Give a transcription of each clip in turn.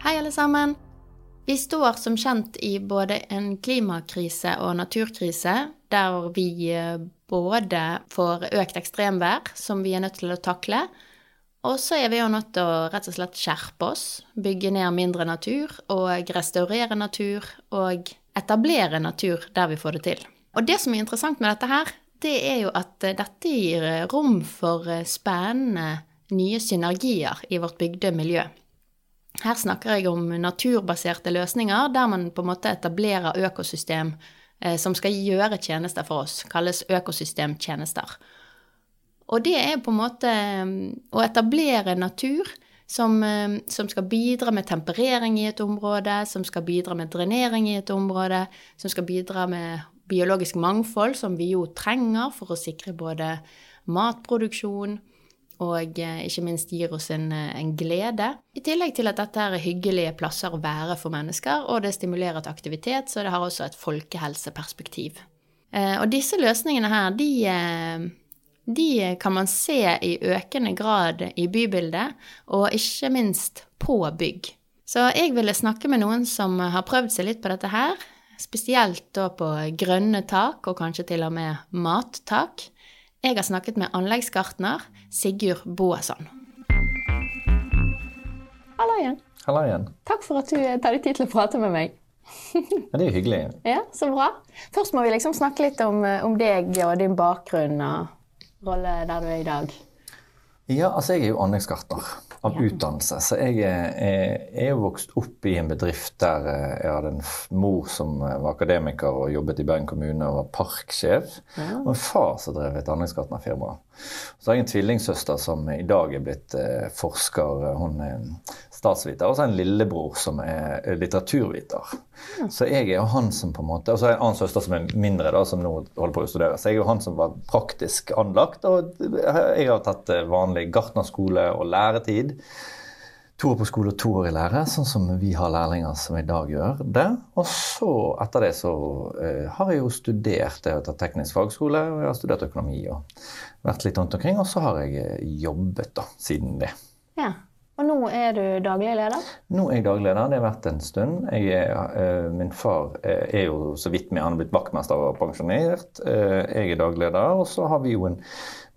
Hei, alle sammen. Vi står som kjent i både en klimakrise og naturkrise, der vi eh, både får økt ekstremvær, som vi er nødt til å takle, og så er vi jo nødt til å rett og slett skjerpe oss, bygge ned mindre natur og restaurere natur og etablere natur der vi får det til. Og det som er interessant med dette her, det er jo at eh, dette gir rom for eh, spennende nye synergier i vårt bygde miljø. Her snakker jeg om naturbaserte løsninger der man på en måte etablerer økosystem som skal gjøre tjenester for oss, kalles økosystemtjenester. Og det er på en måte um, å etablere natur som, um, som, skal bidra med temperering i et område, som skal bidra med drenering i et område, som skal bidra med biologisk mangfold, som vi jo trenger for å sikre både matproduksjon og eh, ikke minst gir oss en, eh, en, glede. I tillegg til at dette er hyggelige plasser å være for mennesker, og det stimulerer til aktivitet, så det har også et folkehelseperspektiv. Eh, og disse løsningene her, de de kan man se i økende grad i bybildet, og ikke minst på bygg. Så jeg ville snakke med noen som har prøvd seg litt på dette her, spesielt da på grønne tak, og kanskje til og med mattak. Jeg har snakket med anleggsgartner Sigurd Boasson. Hallo igjen. Hallo igjen. Takk for at du tar deg tid til å prate med meg. ja, det er jo hyggelig. Ja, Så bra. Først må vi liksom snakke litt om, om deg og din bakgrunn. og rolle der du er i dag? Ja, altså jeg er jo anleggsgartner av ja. utdannelse. Så jeg er, jo vokst opp i en bedrift der eh, jeg hadde en mor som eh, var akademiker og jobbet i Bergen kommune og var parksjef. Ja. Og en far som drev et anleggsgartnerfirma. Så har jeg en tvillingsøster som i dag er blitt eh, forsker. Hun er statsviter. Og så en lillebror som er litteraturviter. Så jeg er jo han som på en måte, Og så er en annen søster som er mindre, da, som nå holder på å studere. Så jeg er jo han som var praktisk anlagt. Og jeg har tatt eh, vanlig gartnerskole og læretid. To år på skole og to år i lære, sånn som vi har lærlinger som i dag gjør det. Og så, etter det, så uh, har jeg jo studert. Jeg har tatt teknisk fagskole, og jeg har studert økonomi og vært litt rundt omkring. Og så har jeg eh, jobbet da, siden det. Ja. Og nå er du daglig leder? Nå er jeg daglig leder. Det har vært en stund. Er, uh, min far eh, er jo så vidt med, han er blitt vaktmester og pensjonert. Uh, jeg er daglig leder. Og så har vi jo en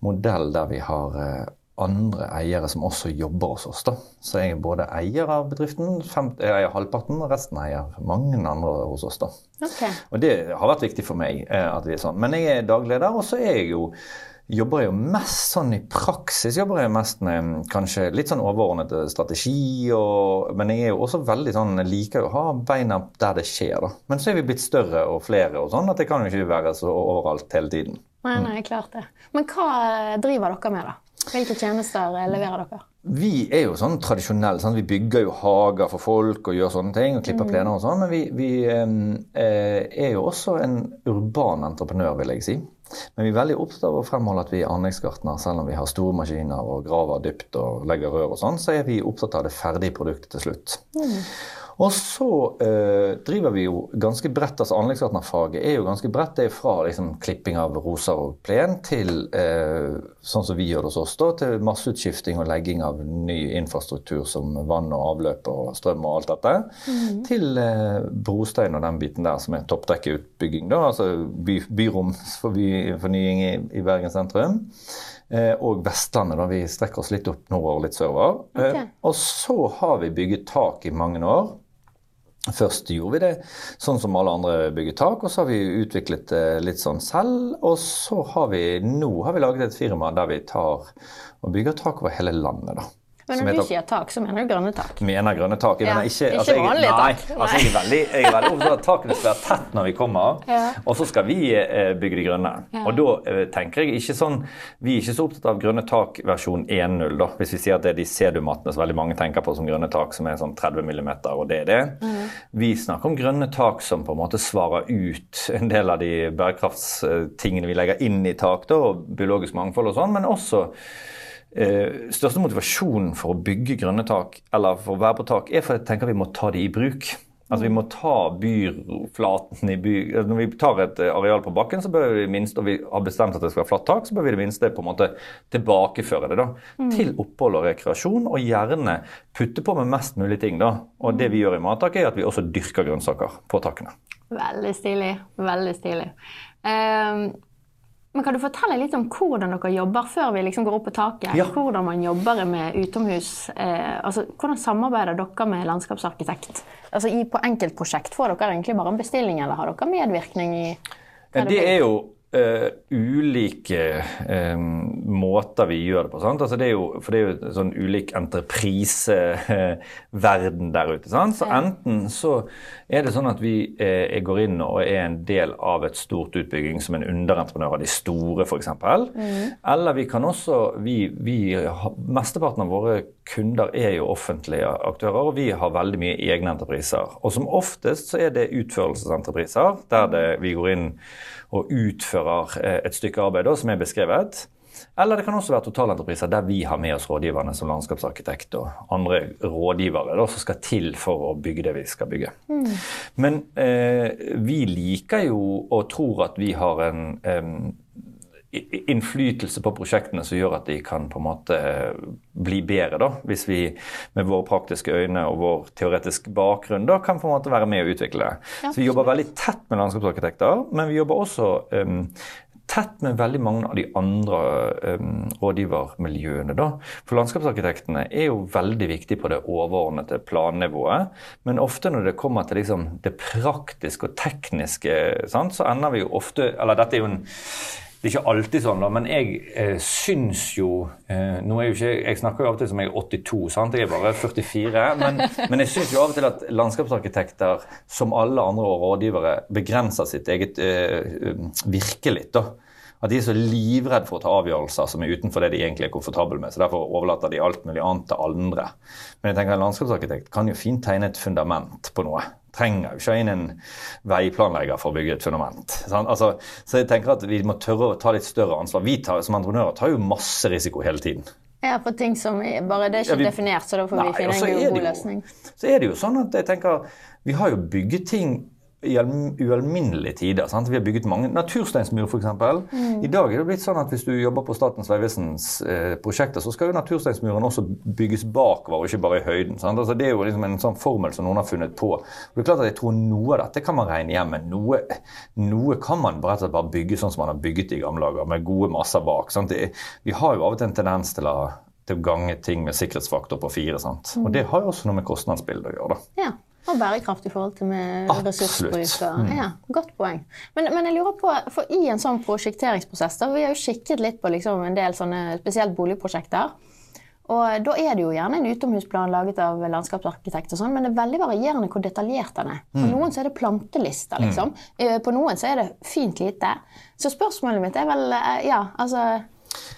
modell der vi har uh, andre eiere som også jobber hos oss. da. Så jeg er både eier av bedriften, fem, jeg eier halvparten, og resten eier mange andre hos oss. da. Okay. Og det har vært viktig for meg at vi er sånn. Men jeg er dagleder, og så er jeg jo jobber jeg jo mest sånn i praksis jobber jeg mest med kanskje litt sånn overordnet strategi. Og, men jeg er jo også veldig sånn, liker å ha beina der det skjer. da. Men så er vi blitt større og flere, og sånn, at det kan jo ikke være så overalt hele tiden. Nei, nei, klart det. Men hva driver dere med, da? Hvilke tjenester leverer dere? Vi er jo sånn tradisjonelle. Sånn, vi bygger jo hager for folk og gjør sånne ting. og Klipper mm. plener og sånn. Men vi, vi eh, er jo også en urban entreprenør, vil jeg si. Men vi er veldig opptatt av å fremholde at vi er anleggsgartner. Selv om vi har store maskiner og graver dypt og legger rør og sånn, så er vi opptatt av det ferdige produktet til slutt. Mm. Og så eh, driver vi jo ganske bredt. altså Anleggsgartnerfaget er jo ganske bredt. Det er fra liksom, klipping av roser og plen til eh, sånn som vi gjør det hos oss, da, til masseutskifting og legging av ny infrastruktur som vann og avløp og strøm og alt dette. Mm. Til eh, brostein og den biten der som er toppdekkeutbygging. da, altså by, Byromsfornying i, i Bergen sentrum. Eh, og Vestlandet. da Vi strekker oss litt opp nordover og litt sørover. Okay. Eh, og så har vi bygget tak i mange år. Først gjorde vi det sånn som alle andre bygger tak, og så har vi utviklet det litt sånn selv. Og så har vi nå har vi laget et firma der vi tar og bygger tak over hele landet. da. Men når når du heter- sier tak, så mener du grønne tak? mener grønne tak. Jeg Ja, mener ikke, altså, ikke vanlige nei, tak. Altså, jeg er veldig, jeg er veldig opptatt av at takene skal være tett når vi kommer, Ja. og så skal vi eh, bygge de grønne. Ja. Og da eh, tenker jeg ikke sånn Vi er ikke så opptatt av grønne tak versjon 1.0, da. Hvis vi sier at det er de sedumattene som veldig mange tenker på som grønne tak, som er sånn 30 mm, og det er det. Mm. Vi snakker om grønne tak som på en måte svarer ut en del av de bærekraftstingene vi legger inn i tak, da, og biologisk mangfold og sånn, men også Eh, største motivasjonen for å bygge grønne tak, eller for å være på tak, er for jeg tenker vi må ta det i bruk. Altså Vi må ta byrflaten i by... altså, Når vi tar et eh, areal på bakken, så bør vi minst, og vi har bestemt at det skal være flatt tak, så bør vi i det minste på en måte tilbakeføre det da, til opphold og rekreasjon, og gjerne putte på med mest mulig ting. da. Og det vi gjør i Mattaket, er at vi også dyrker grønnsaker på takene. Veldig stilig. Veldig stilig. Ehm, men kan du fortelle litt om hvordan dere jobber før vi liksom går opp på taket? Ja. Hvordan man jobber med utomhus? Eh, altså, hvordan samarbeider dere med landskapsarkitekt? Altså, i, på enkeltprosjekt, får dere egentlig bare en bestilling, eller har dere medvirkning i Ja, det er jo eh, ulike eh, måter vi gjør det på. Sant? Altså det er jo, for det er jo en sånn ulik entrepriseverden der ute. Sant? Så enten så er det sånn at vi eh, går inn og er en del av et stort utbygging som en underentreprenør av de store, f.eks. Eller vi kan også vi, vi, Mesteparten av våre kunder er jo offentlige aktører, og vi har veldig mye egne entrepriser. Og som oftest så er det utførelsesentrepriser, der det, vi går inn og utfører eh, et stykke arbeid da, som er beskrevet. Eller det kan også være totalentrepriser der vi har med oss rådgiverne som landskapsarkitekt og andre rådgivere da, som skal til for å bygge det vi skal bygge. Men eh, vi liker jo og tror at vi har en eh, innflytelse på prosjektene som gjør at de kan på en måte bli bedre, da, hvis vi med våre praktiske øyne og vår teoretiske bakgrunn da, kan på en måte være med å utvikle det. Så Vi jobber veldig tett med landskapsarkitekter, men vi jobber også em, tett med veldig mange av de andre um, rådgivermiljøene. Da. For landskapsarkitektene er jo veldig viktige på det overordnede plannivået. Men ofte når det kommer til liksom, det praktiske og tekniske, sant, så ender vi jo ofte Eller dette er jo en det er ikke alltid sånn, da, men jeg eh, syns jo eh, nå er jo ikke, Jeg snakker jo av og til som jeg er 82, sant? jeg er bare 44. Men, men jeg syns jo av og til at landskapsarkitekter, som alle andre rådgivere, begrenser sitt eget eh, virke litt. da. At de er så livredde for å ta avgjørelser som er utenfor det de egentlig er komfortable med. så Derfor overlater de alt mulig annet til andre. Men jeg tenker en landskapsarkitekt kan jo fint tegne et fundament på noe. Trenger jo ikke inn en veiplanlegger for å bygge et fundament. Altså, så jeg tenker at vi må tørre å ta litt større ansvar. Vi tar, som entreprenører tar jo masse risiko hele tiden. Ja, på ting som bare det er ikke Ja, vi- definert, så da får vi Nei, finne en god, god løsning. Så er det jo sånn at jeg tenker Vi har jo bygget ting i ualminnelige tider. Sant? Vi har bygget mange Natursteinsmur, f.eks. Mm. I dag er det blitt sånn at hvis du jobber på Statens vegvesens eh, prosjekter, så skal jo natursteinsmuren også bygges bakover, og ikke bare i høyden. Sant? Altså, det er jo liksom en sånn formel som noen har funnet på. Og det er klart at jeg tror Noe av dette kan man regne hjem, men noe, noe kan man og bare bygge sånn som man har bygget i gamle dager, med gode masser bak. Sant? Det, vi har jo av og til en tendens til å, til å gange ting med sikkerhetsfaktor på fire. Sant? Mm. Og det har jo også noe med kostnadsbildet å gjøre. da. Ja, og bærekraft i forhold til med ressursbruk. Ja, godt poeng. Men, men jeg lurer på, for i en sånn prosjekteringsprosess, da, vi har jo kikket litt på liksom en del sånne spesielt boligprosjekter, og da er det jo gjerne en utomhusplan laget av landskapsarkitekt og sånn, men det er veldig varierende hvor detaljert den er. På noen så er det plantelister, liksom. Eh, På noen så er det fint lite. Så spørsmålet mitt er vel, eh, ja, altså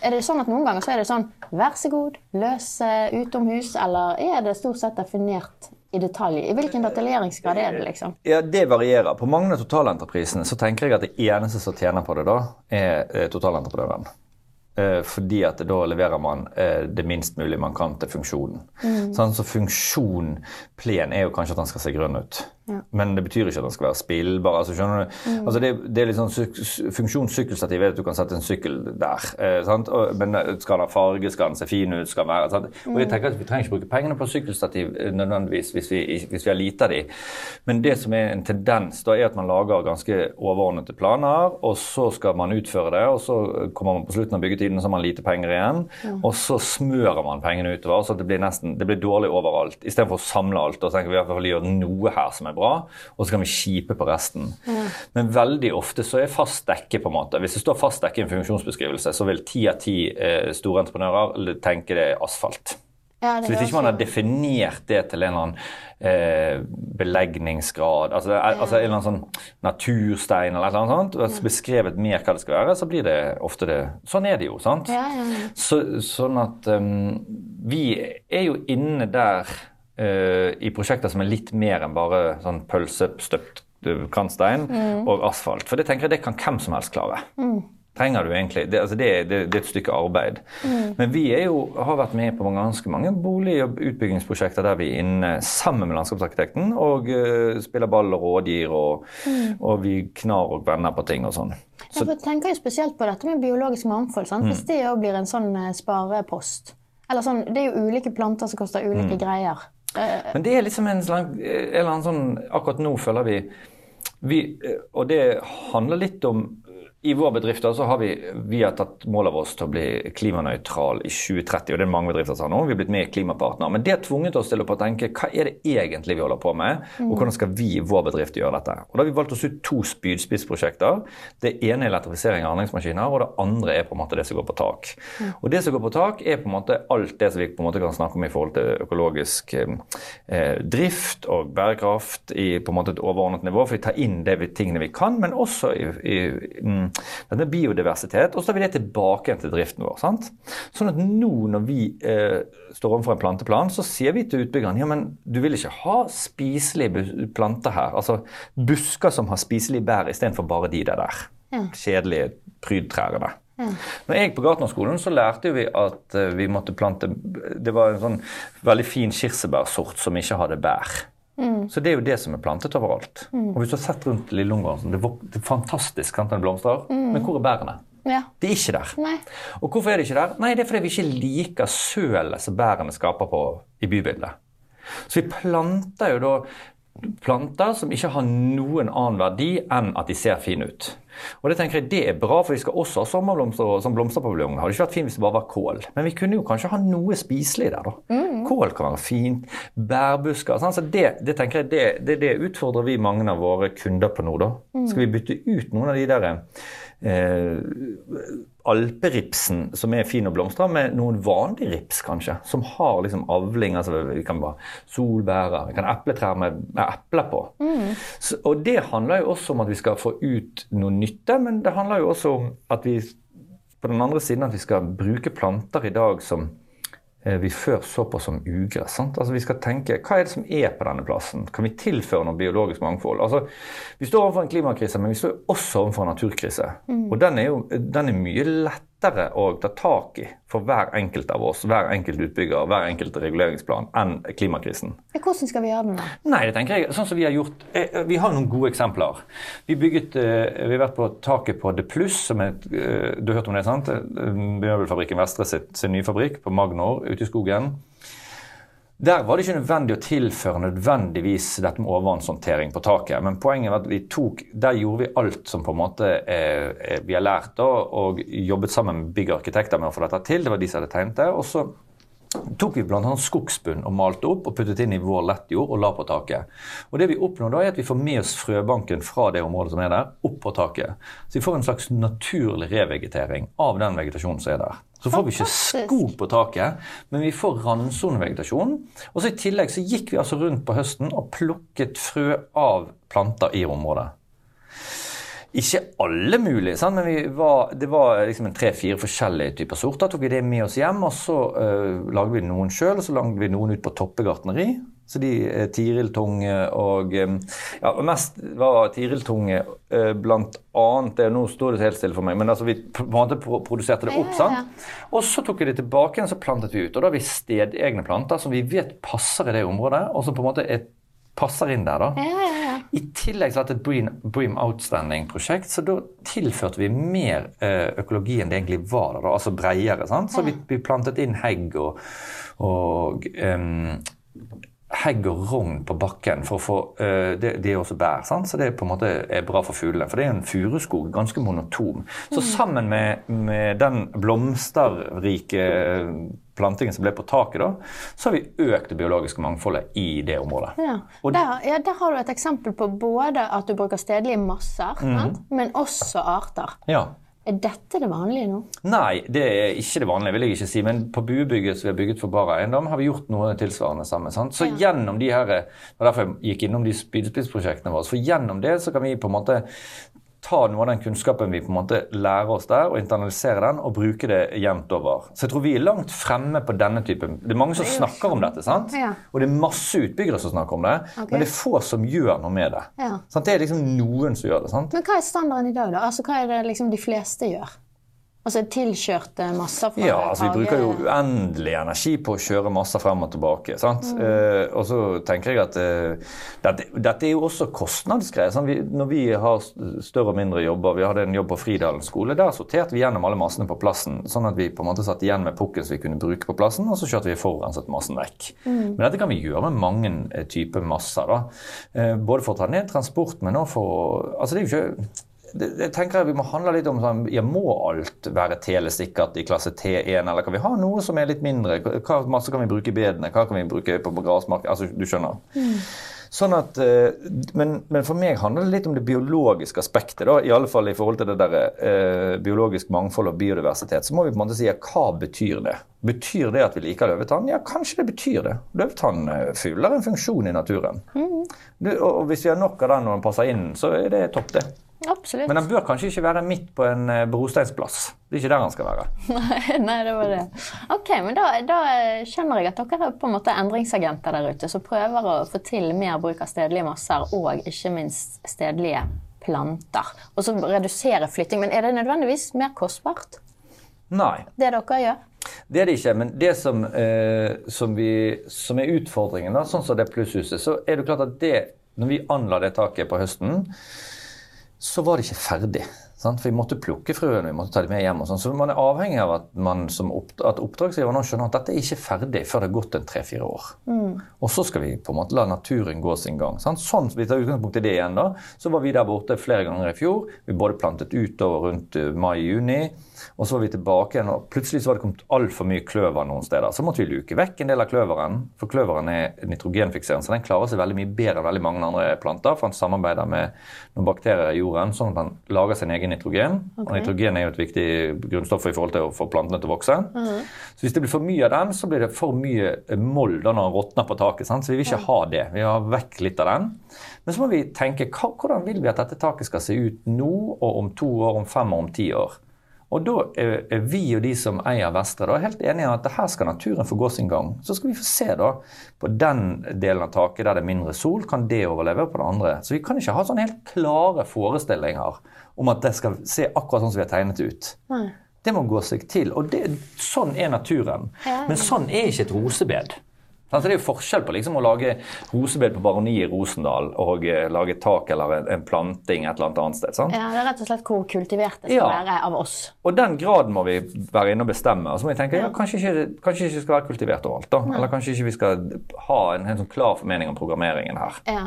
er det sånn at Noen ganger så er det sånn vær så god, løs eh, utomhus, eller er det stort sett definert i detalj? I hvilken detaljeringsgrad er det, liksom? Ja, Det varierer. På mange av totalentreprisene så tenker jeg at det eneste som tjener på det da, er eh, totalentreprenøren. Eh, fordi at da leverer man eh, det minst mulig man kan til funksjonen. Sånn, så funksjonplen er jo kanskje at den skal se grønn ut. Men det betyr ikke at den skal være spillbar. altså skjønner du? Altså det, det er litt sånn Funksjonssykkelstativ er at du kan sette en sykkel der. Eh, sant? Og, men eh, skal den ha farge, skal den se fin ut? skal den være, sant? Og jeg tenker at Vi trenger ikke bruke pengene på sykkelstativ eh, nødvendigvis hvis vi, hvis vi har lite av de. Men det som er en tendens, da er at man lager ganske overordnede planer, og så skal man utføre det, og så kommer man på slutten av byggetiden, så har man lite penger igjen, og så smører man pengene utover, så det blir nesten, det blir dårlig overalt. Istedenfor å samle alt, og tenker vi i hvert fall gjøre noe her som er bra, og så kan vi kjipe på resten. Men veldig ofte så er fast dekke på en måte. Hvis det står fast dekke i en funksjonsbeskrivelse, så vil ti av ti eh, store entreprenører tenke det er asfalt. Ja, det så hvis ikke man har definert det til en eller annen eh, belegningsgrad, altså, ja. altså en eller annen sånn naturstein eller et eller annet sånt, og beskrevet mer hva det skal være, så blir det ofte det Sånn er det jo, sant? Ja. Så, sånn at um, vi er jo inne der eh, i prosjekter som er litt mer enn bare sånn pølsestøpt kranstein mm. og asfalt. For det tenker jeg det kan hvem som helst klare. Trenger du egentlig, det, altså det, det, det er et stykke arbeid. Men vi jo, har vært med på ganske mange bolig- og utbyggingsprosjekter der vi er inne sammen med landskapsarkitekten og uh, spiller ball og rådgir, og, og vi knar og vender på ting og sånn. Så, Jeg tenker jo spesielt på dette med biologisk mangfold. Sant? Hvis det òg blir en sånn eh, sparepost. Eller sånn, Det er jo ulike planter som koster ulike greier. Eh, Men det er liksom en, slags en eller annen sånn Akkurat nå føler vi, vi eh, Og det handler litt om i vår bedrift så har vi, vi har tatt mål av oss til å bli klimanøytral i 2030. og Det er mange bedrifter som har nå. Vi er blitt med i Klimapartner. Men det har tvunget oss til å tenke hva er det egentlig vi holder på med, og hvordan skal vi i vår bedrift gjøre dette. Og Da har vi valgt oss ut to spydspissprosjekter. Det ene er elektrifisering av anleggsmaskiner, og det andre er på en måte det som går på tak. Og Det som går på tak, er på en måte alt det som vi på en måte kan snakke om i forhold til økologisk eh, drift og bærekraft i på en måte et overordnet nivå. For vi tar inn de tingene vi kan, men også i, i mm, er biodiversitet. Og så tar vi det tilbake til driften vår. sant? Sånn at nå når vi eh, står overfor en planteplan, så sier vi til utbyggeren ja, men du vil ikke ha spiselige planter her. Altså busker som har spiselige bær istedenfor bare de der. der. Kjedelige prydtrærne. Når jeg på Gartnerskolen så lærte vi at eh, vi måtte plante Det var en sånn veldig fin kirsebærsort som ikke hadde bær. Så det er jo det som er plantet overalt. Og hvis du har sett rundt Lillungården, det, det er fantastisk sant, den blomstrer, men hvor er bærene? ja. De er ikke der. Nei. Og hvorfor er de ikke der? Nei, det er fordi vi ikke liker sølet som bærene skaper på i bybildet. Så vi planter jo da planter som ikke har noen annen verdi enn at de ser fine ut. Og det tenker jeg det er bra, for vi skal også ha sommerblomster sånn blomsterpaviljong. Det hadde ikke vært fint hvis det bare var kål, men vi kunne jo kanskje ha noe spiselig der, da. Kål kan være fint. Bærbusker. Sånn, så det, det tenker jeg, det, det, det utfordrer vi mange av våre kunder på nå, da. Skal vi bytte ut noen av de der eh, alperipsen som er fin og blomstrer, med noen vanlig rips, kanskje, som har liksom avling. altså Vi kan bare solbærer, vi kan epletrær med, med epler på. Så, og det handler jo også om at vi skal få ut noe nytte, men det handler jo også om at vi på den andre siden at vi skal bruke planter i dag som vi før så på som ugress. Sant? Altså Vi skal tenke hva er det som er på denne plassen? Kan vi tilføre noe biologisk mangfold? Altså, Vi står overfor en klimakrise, men vi står også overfor en naturkrise. Og den er jo den er mye lettere å ta tak i for hver enkelt av oss, hver enkelt utbygger, hver enkelt reguleringsplan, enn klimakrisen. Hvordan skal vi gjøre den, da? Nei, det tenker jeg, sånn som Vi har gjort, eh, vi har noen gode eksempler. Vi, bygget, eh, vi har vært på taket på The Plus, som er eh, du har hørt om det, sant? Eh, Møbelfabrikken Vestre sin, sin nye fabrikk på Magnor ute i skogen. Der var det ikke nødvendig å tilføre nødvendigvis dette med overvannshåndtering på taket. Men poenget var at vi tok, der gjorde vi alt som på en måte eh, eh, vi har lært da, og jobbet sammen med byggarkitekter med å få dette til. Det var de som hadde tegnet det. og så tok vi annet skogsbunn og malte opp og puttet inn i vår lettjord og la på taket. Og det vi oppnår da er at vi får med oss frøbanken fra det området som er der, opp på taket. Så vi får en slags naturlig revegetering av den vegetasjonen som er der. Så får vi ikke skog på taket, men vi får randsonevegetasjon. Og så i tillegg så gikk vi altså rundt på høsten og plukket frø av planter i området. Ikke alle mulige, sant? men vi var, det var liksom tre-fire forskjellige typer sorter. tok vi det med oss hjem, og så uh, lagde vi noen sjøl, og så lagde vi noen ut på Toppe gartneri. Så de uh, tiriltunge og um, Ja, mest var tiriltunge uh, blant annet det, Nå står det helt stille for meg, men altså vi på en måte produserte det opp. Sant? Og så tok vi det tilbake igjen, så plantet vi ut. Og da har vi stedegne planter som vi vet passer i det området, og som på en måte er, passer inn der. da. Ja, ja, ja. I tillegg til har det et Bream, Bream Outstanding-prosjekt, så da tilførte vi mer eh, økologi enn det egentlig var der, altså bredere. sant? Så vi, vi plantet inn hegg og, og um, hegg og rogn på bakken for å få uh, det, det er også bær, sant? så det på en måte er bra for fuglene. For det er en furuskog, ganske monotom. Så sammen med, med den blomsterrike plantingen som ble på taket, da, så har vi økt det biologiske mangfoldet i det området. Ja. Der, ja, der har du et eksempel på både at du bruker stedlige masser, Mhm. sant? men også arter. Ja. Er dette det vanlige nå? Nei, det er ikke det vanlige, vil jeg ikke si. Men på buebygget som vi har bygget for Bar Eiendom, har vi gjort noe tilsvarende sammen. Sant? Så Ja. gjennom de her, og derfor jeg gikk innom de spydspissprosjektene våre, for gjennom det så kan vi på en måte ta noe av den kunnskapen vi på en måte lærer oss der, og internalisere den og bruke det jevnt over. Så jeg tror vi er langt fremme på denne typen. Det er mange som snakker om dette, sant? Ja. og det er masse utbyggere som snakker om det, okay. men det er få som gjør noe med det. Ja. Sant? Det er liksom noen som gjør det. sant? Men hva er standarden i dag, da? Altså, Hva er det liksom de fleste gjør? Altså tilkjørte masser fra Ja, altså vi bruker jo uendelig energi på å kjøre masser frem og tilbake. sant? Eh, og så tenker jeg at eh, dette, dette er jo også kostnadsgreier. sant? Vi, når vi har større og mindre jobber, vi hadde en jobb på Fridalen skole, der sorterte vi gjennom alle massene på plassen, sånn at vi på en måte satt igjen med pukken som vi kunne bruke på plassen, og så kjørte vi forurenset massen vekk. Men dette kan vi gjøre med mange eh, typer masser. da. Eh, både for å ta ned transport, men også for å altså det er jo ikke det, det tenker jeg Vi må handle litt om sånn, ja, Må alt være telesikkert i klasse T1, eller kan vi ha noe som er litt mindre? Hva masse kan vi bruke i bedene? Hva kan vi bruke på grasmark? Altså, du skjønner. Sånn at, eh, men, men for meg handler det litt om det biologiske aspektet. da, i alle fall i forhold til det der, eh, biologisk mangfold og biodiversitet. Så må vi på en måte si ja, hva betyr det? Betyr det at vi liker løvetann? Ja, kanskje det betyr det. Løvetann har en funksjon i naturen. Du, og, og hvis vi har nok av den når den passer inn, så er det topp, det. Absolutt. Men den bør kanskje ikke være midt på en eh, brosteinsplass. Det er ikke der den skal være. Nei, det var det. Ok, men da, da skjønner jeg at dere er på en måte endringsagenter der ute som prøver å få til mer bruk av stedlige masser og ikke minst stedlige planter. Og så redusere flytting. Men er det nødvendigvis mer kostbart, Nei, det dere gjør? det er det ikke. Men det som, eh, som, vi, som er utfordringen, da, sånn som det plusshuset, så er det klart at det, når vi anla det taket på høsten, så var det ikke ferdig. Sant? For vi måtte plukke frøene, vi måtte ta dem med hjem. og sånn. Så man er avhengig av at, man opp, at oppdragsgiver nå skjønner at dette er ikke ferdig før det har gått en tre-fire år. Og så skal vi på en måte la naturen gå sin gang. Sant? Sånn, vi tar utgangspunkt i det igjen da, Så var vi der borte flere ganger i fjor. Vi både plantet utover rundt eh, mai-juni, og så var vi tilbake igjen. og Plutselig så var det kommet altfor mye kløver noen steder. Så måtte vi luke vekk en del av kløveren, for kløveren er nitrogenfikserende. Så den klarer seg veldig mye bedre enn veldig mange andre planter, for den samarbeider med noen bakterier i jorden, sånn at den lager sin egen nitrogen. Og nitrogen er jo et viktig grunnstoff i forhold til å få plantene til å vokse. Så hvis det blir for mye av den, så blir det for mye mold da når den råtner på taket. Sant? Så vi vil ikke ha det. Vi vil ha vekk litt av den. Men så må vi tenke hvordan vil vi at dette taket skal se ut nå, og om to år, om fem og om ti år? Og da er vi og de som eier Vestre da, helt enige om at her skal naturen få gå sin gang. Så skal vi få se da på den delen av taket der det er mindre sol, kan det overleve på det andre. Så vi kan ikke ha sånne helt klare forestillinger om at det skal se akkurat sånn som vi har tegnet ut. Nei. Det må gå seg til. Og det, sånn er naturen. Men sånn er ikke et rosebed. Altså, det er jo forskjell på liksom, å lage rosebed på Baroni i Rosendal og eh, lage tak eller en, en planting et eller annet annet sted. sant? Ja, Det er rett og slett hvor kultivert det skal Ja. være av oss. Og den graden må vi være inne og bestemme. Og så må vi tenke ja, kanskje ikke, kanskje ikke skal være kultivert overalt. da. Eller kanskje ikke vi skal ha en helt sånn klar formening om programmeringen her. Ja.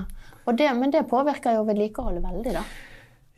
Det, men det påvirker jo vedlikeholdet veldig, da.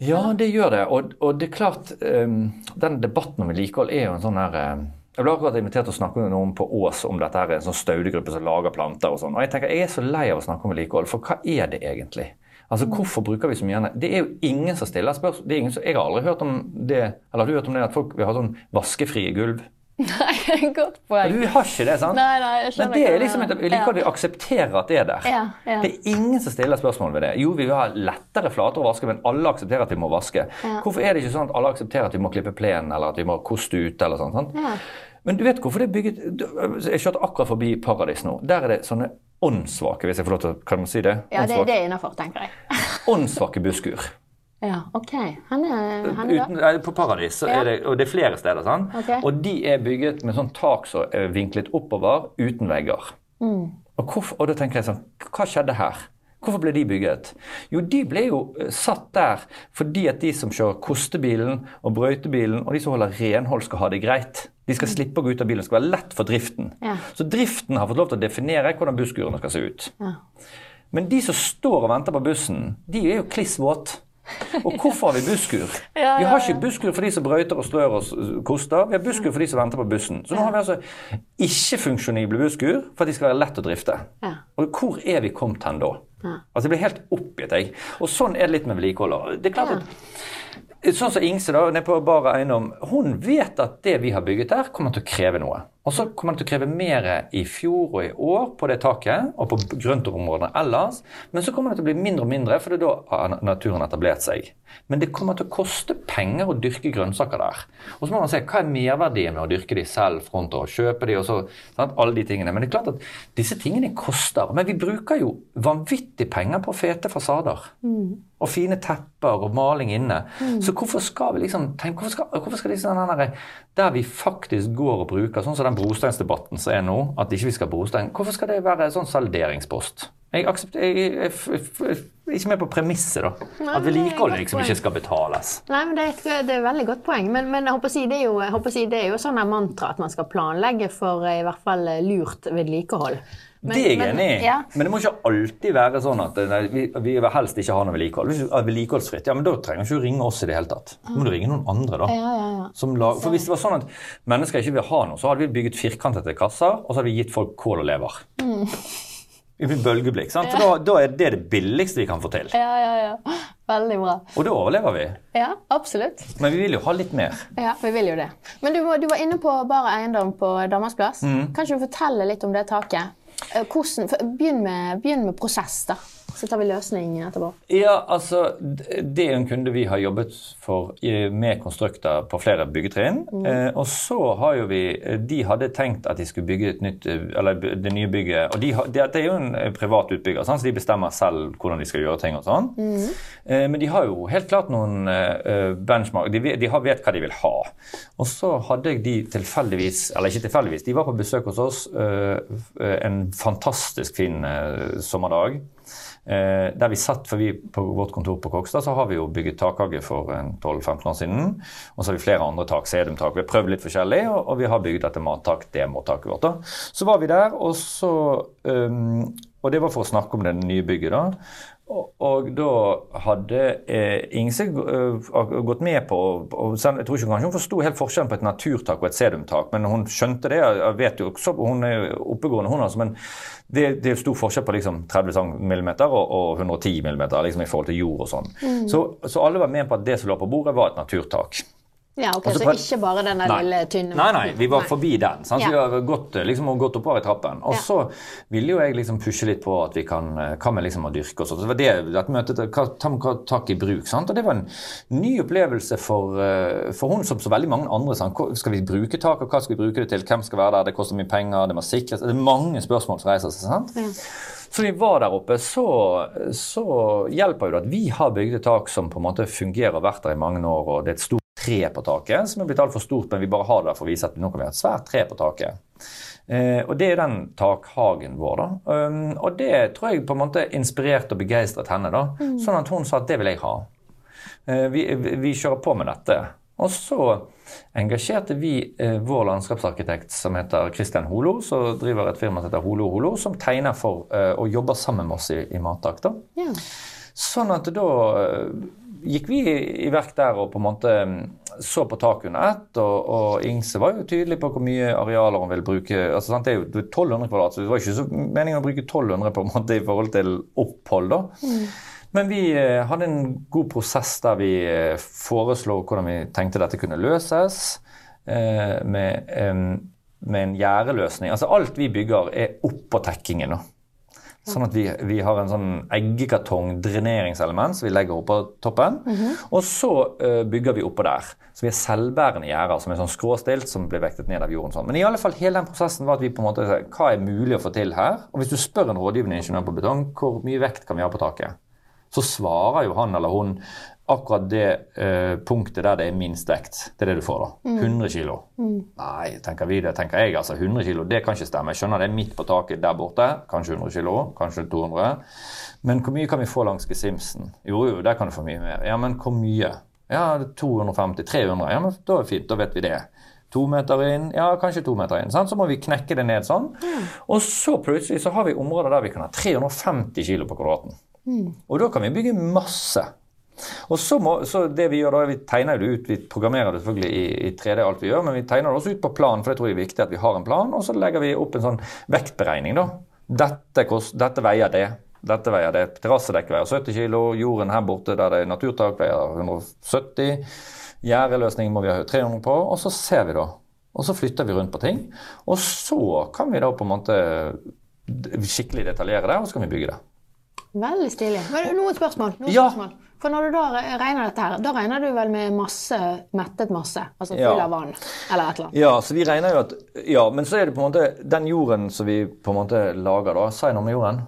Ja, det gjør det. Og, og det er klart, um, den debatten om vedlikehold er jo en sånn her um, Jeg ble akkurat invitert til å snakke med noen på Ås om dette her, en sånn staudegruppe som lager planter og sånn. Og jeg tenker, jeg er så lei av å snakke om vedlikehold, for hva er det egentlig? Altså, Hvorfor bruker vi så mye energi? Det er jo ingen som stiller spørsmål. Det er ingen som, jeg har aldri hørt om det, eller har du hørt om det at folk vil ha sånn vaskefrie gulv? Nei, godt poeng. Du har ikke det, sant? Nei, nei, jeg Men det er liksom et mener. vedlikehold vi aksepterer at det er der. Ja, ja. Det er ingen som stiller spørsmål ved det. Jo, vi vil ha lettere flater å vaske, men alle aksepterer at vi må vaske. Ja. Hvorfor er det ikke sånn at alle aksepterer at vi må klippe plenen, eller at vi må koste ute, eller sånn? sant? Men du vet hvorfor det er bygget Jeg kjørte akkurat forbi Paradis nå. Der er det sånne åndssvake, hvis jeg får lov til å kan man si det? Ja, det, det er innafor, tenker jeg. Åndssvake busskur. Ja, OK. Han er, han er Uten, da. på Paradis, så Ja. er det, og det er flere steder. sant? Okay. Og de er bygget med sånn tak som er vinklet oppover, uten vegger. Mm. Og, hvorfor, og da tenker jeg sånn, hva skjedde her? Hvorfor ble de bygget? Jo, de ble jo eh, satt der fordi at de som kjører kostebilen og brøytebilen, og de som holder renhold, skal ha det greit. De skal slippe å gå ut av bilen. Det skal være lett for driften. Ja. Så driften har fått lov til å definere hvordan busskurene skal se ut. Ja. Men de som står og venter på bussen, de er jo kliss våt. Og hvorfor har vi busskur? Ja, Vi ja, har ikke busskur for de som brøyter og strør og koster. Vi har busskur for de som venter på bussen. Så nå har vi altså ikke-funksjonible busskur for at de skal være lett å drifte. Ja. Og hvor er vi kommet hen da? Ja. Altså Jeg blir helt oppgitt, jeg. Og sånn er det litt med vedlikeholdet. Det er klart Ja. at Sånn som Ingse da, nede på Bar Eiendom, hun vet at det vi har bygget der, kommer til å kreve noe. Og så kommer det til å kreve mer i fjor og i år på det taket og på grøntområdene ellers. Men så kommer det til å bli mindre og mindre, for det er da har naturen etablert seg. Men det kommer til å koste penger å dyrke grønnsaker der. Og så må man se hva er merverdien med å dyrke de selv fronter og kjøpe de og så, sant, alle de tingene. Men det er klart at disse tingene koster. Men vi bruker jo vanvittig penger på fete fasader. Mm. Og fine tepper og maling inne. Mm. Så hvorfor skal vi liksom tenke, hvorfor skal, hvorfor skal disse, den der, Der vi faktisk går og bruker, sånn som den brosteinsdebatten som er nå, at ikke vi skal ha brostein, hvorfor skal det være sånn salderingspost? Jeg, jeg, jeg, jeg, er ikke med på premisset, da. Nei, at vedlikehold liksom ikke skal betales. Nei, men Det er et, det er et veldig godt poeng. Men, men jeg håper å si, det er jo, jeg si, det er jo sånn mantra at man skal planlegge for i hvert fall lurt vedlikehold. Men, det er jeg enig i, ja. men det må ikke alltid være sånn at nei, vi, vi, vil helst ikke ha noe vedlikehold. Hvis er vedlikeholdsfritt, ja, men da trenger du ikke ringe oss i det hele tatt. Da må du ringe noen andre, da. Ja, ja, lag, for hvis det var sånn at mennesker ikke vil ha noe, så hadde vi bygget firkantede kasser, og så hadde vi gitt folk kål og lever. Mm. I bølgeblikk, sant? For da, da, er det det billigste vi kan få til. Ja, ja, ja. Veldig bra. Og da overlever vi. Ja, absolutt. Men vi vil jo ha litt mer. Ja, vi vil jo det. Men du, du var inne på Bare eiendom på Danmarksplass. Mm. Kan ikke du fortelle litt om det taket? Eh, hvordan, begynn, med, begynn med prosess, da. Så tar vi løsning etterpå. Ja, altså, Det er en kunde vi har jobbet for med konstrukter på flere byggetrinn. Mm. Eh, og så har jo vi De hadde tenkt at de skulle bygge et nytt, eller det nye bygget. Og de, det, er jo en privat utbygger, sånn, så de bestemmer selv hvordan de skal gjøre ting. og sånn. Mm. Eh, men de har jo helt klart noen eh, benchmark. De, de har, vet hva de vil ha. Og så hadde de tilfeldigvis, eller ikke tilfeldigvis, de var på besøk hos oss eh, eh en fantastisk fin eh, sommerdag. Eh, der vi satt, for vi På vårt kontor på Kokstad så har vi jo bygget takhage for 12-15 år siden. Og så har vi flere andre tak, sedumtak. Vi har prøvd litt forskjellig, og, og vi har bygget dette mattak, det mottaket vårt. da. Så var vi der, og så um, Og det var for å snakke om det nye bygget, da. Og, da hadde eh, Ingse uh, gått med på og, Jeg tror ikke kanskje hun forsto helt forskjellen på et naturtak og et sedumtak, men hun skjønte det. Jeg vet jo Hun er oppegående, hun altså. men det, det, er stor forskjell på liksom 30 mm og, og 110 mm liksom i forhold til jord og sånn. Mm. Så, så alle var med på at det som lå på bordet, var et naturtak. Ja, ok, Så ikke bare den lille, tynne Nei, nei, vi var forbi den. Sant? Ja. Vi har gått, liksom, gått oppover i trappen. Og ja. så ville jo jeg liksom pushe litt på at vi kan eh, Hva med liksom å dyrke oss? Det var det, at møtet, ta tak i bruk. Sant? Og det var en ny opplevelse for, eh, for hun som så veldig mange andre. Sant? Skal vi bruke tak, og hva skal vi bruke det til? Hvem skal være der? Det koster mye penger, det må sikres Det er mange spørsmål som reiser seg. sant? Ja. Så vi var der oppe, så, så hjelper jo det at vi har bygd et tak som på en måte fungerer og vært der i mange år, og det er et stort tre på taket, som er blitt altfor stort, men vi bare har det for å vise at nå kan vi ha et svært tre på taket. Eh, og Det er den takhagen vår. da. Um, og det tror jeg på en måte inspirerte og begeistret henne. da. Mm. Sånn at hun sa at det vil jeg ha. Eh, vi, vi, kjører på med dette. Og så engasjerte vi eh, vår landskapsarkitekt som heter Christian Holo, som driver et firma som heter Holo Holo, som tegner for eh, og jobber sammen med oss i, i Mattak. da. Yeah. Sånn at da gikk vi i verk der og på en måte mm, så på taket under ett. Og, og, Ingse var jo tydelig på hvor mye arealer hun ville bruke. altså sant, Det er jo 1200 kvadrat, så det var ikke så meningen å bruke 1200 på en måte i forhold til opphold. da. Mm. Men vi eh, hadde en god prosess der vi eh, foreslo hvordan vi tenkte dette kunne løses. Eh, med, med en gjerdeløsning. Altså alt vi bygger er oppå tekkingen. nå. Sånn at vi, vi, har en sånn eggekartong-dreneringselement som vi legger oppå toppen. Mm -hmm. Og så uh, bygger vi oppå der. Så vi har selvbærende gjerder som er sånn skråstilt, som blir vektet ned av jorden. Sånn. Men i alle fall hele den prosessen var at vi på en måte hva er mulig å få til her? Og hvis du spør en rådgivende ingeniør på betong hvor mye vekt kan vi ha på taket, så svarer jo han eller hun akkurat det uh, punktet der det er minst vekt. Det er det du får, da. 100 mm. kg. Mm. Nei, tenker vi det, tenker jeg. altså 100 kg, det kan ikke stemme. Jeg skjønner det er midt på taket der borte. Kanskje 100 kg, kanskje 200. Men hvor mye kan vi få langs gesimsen? Jo, jo, der kan du få mye mer. Ja, men hvor mye? Ja, 250-300. Ja, men da er det fint, da vet vi det. To meter inn, ja, kanskje to meter inn. Sant? Så må vi knekke det ned sånn. Mm. Og så plutselig så har vi områder der vi kan ha 350 kg på kvadraten. Mm. Og da kan vi bygge masse. Og så, må, så det Vi gjør da, vi tegner det ut, vi programmerer det selvfølgelig i, i 3D, alt vi gjør, men vi tegner det også ut på plan, for det tror jeg er viktig at vi har en plan. Og så legger vi opp en sånn vektberegning. da. Dette, kost, dette veier det. Dette veier det. Terrassedekk veier 70 kg. Jorden her borte der det er naturtak veier 170 Gjerdeløsning må vi ha 300 på. Og så ser vi da. Og så flytter vi rundt på ting. Og så kan vi da på en måte skikkelig detaljere det, og så kan vi bygge det. Veldig stilig. Men noen spørsmål. Noen Ja. spørsmål. For når du da regner dette her, da regner du vel med masse mettet masse? Altså full Ja. av vann, eller et eller annet? Ja, så vi regner jo at Ja, men så er det på en måte den jorden som vi på en måte lager, da. Noe med jorden?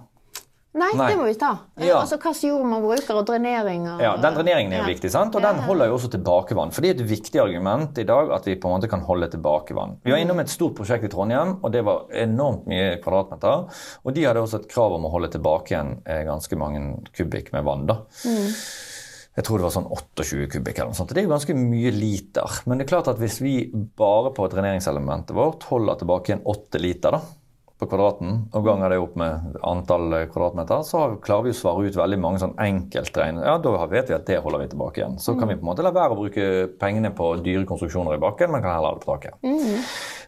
Nei, Nei. det må vi ta. Ja. Altså hva slags jord man bruker, og drenering og Ja, Den dreneringen er jo Ja. viktig, sant? og den holder jo også tilbake vann. For det er et viktig argument i dag at vi på en måte kan holde tilbake vann. Vi var innom et stort prosjekt i Trondheim, og det var enormt mye kvadratmeter. Og de hadde også et krav om å holde tilbake igjen eh, ganske mange kubikk med vann. da. Jeg tror det var sånn 28 kubikk eller noe sånt. Det er jo ganske mye liter. Men det er klart at hvis vi bare på dreneringselementet vårt holder tilbake igjen 8 liter da, på kvadraten, og ganger det opp med antall eh, kvadratmeter, så klarer vi å svare ut veldig mange sånn enkeltregn. Ja, da vet vi at det holder vi tilbake igjen. Så kan vi på en måte la være å bruke pengene på dyre konstruksjoner i bakken, men kan heller ha det på taket.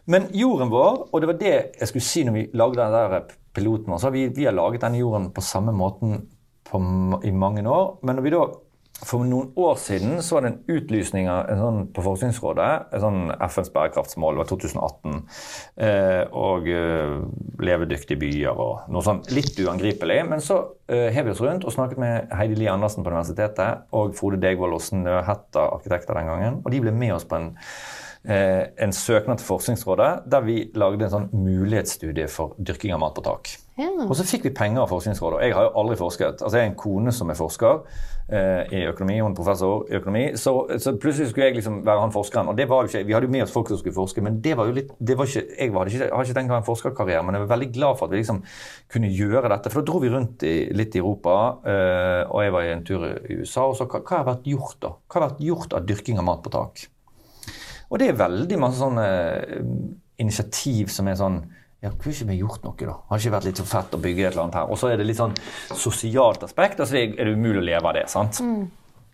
Men jorden vår, og det var det jeg skulle si når vi lagde den der piloten, altså vi, vi har laget denne jorden på samme måten på, i mange år. Men når vi da for noen år siden så var det en utlysning en sånn, på Forskningsrådet, et sånn FNs bærekraftsmål, det var 2018, eh, og eh, levedyktige byer og noe sånn litt uangripelig. Men så eh, hev vi oss rundt og snakket med Heidi Lie Andersen på universitetet og Frode Degvold og Snøhetta arkitekter den gangen, og de ble med oss på en eh, en søknad til Forskningsrådet der vi lagde en sånn mulighetsstudie for dyrking av mat på tak. Ja. Og så fikk vi penger av Forskningsrådet. og Jeg har jo aldri forsket. Altså Jeg har en kone som er forsker eh, i økonomi, hun er professor i økonomi. Så, så plutselig skulle jeg liksom være han forskeren. Og det var jo ikke, Vi hadde jo med oss folk som skulle forske, men det var jo litt, det var ikke, jeg hadde ikke, har ikke tenkt å ha en forskerkarriere, men jeg var veldig glad for at vi liksom kunne gjøre dette. For da dro vi rundt i, litt i Europa, eh, og jeg var i en tur i USA. og så hva, hva har vært gjort da? Hva har vært gjort av dyrking av mat på tak? Og det er veldig masse sånne eh, initiativ som er sånn ja, kunne ikke vi gjort noe, da? Har ikke vært litt så fett å bygge et eller annet her? Og så er det litt sånn sosialt aspekt. altså er det umulig å leve av det. sant?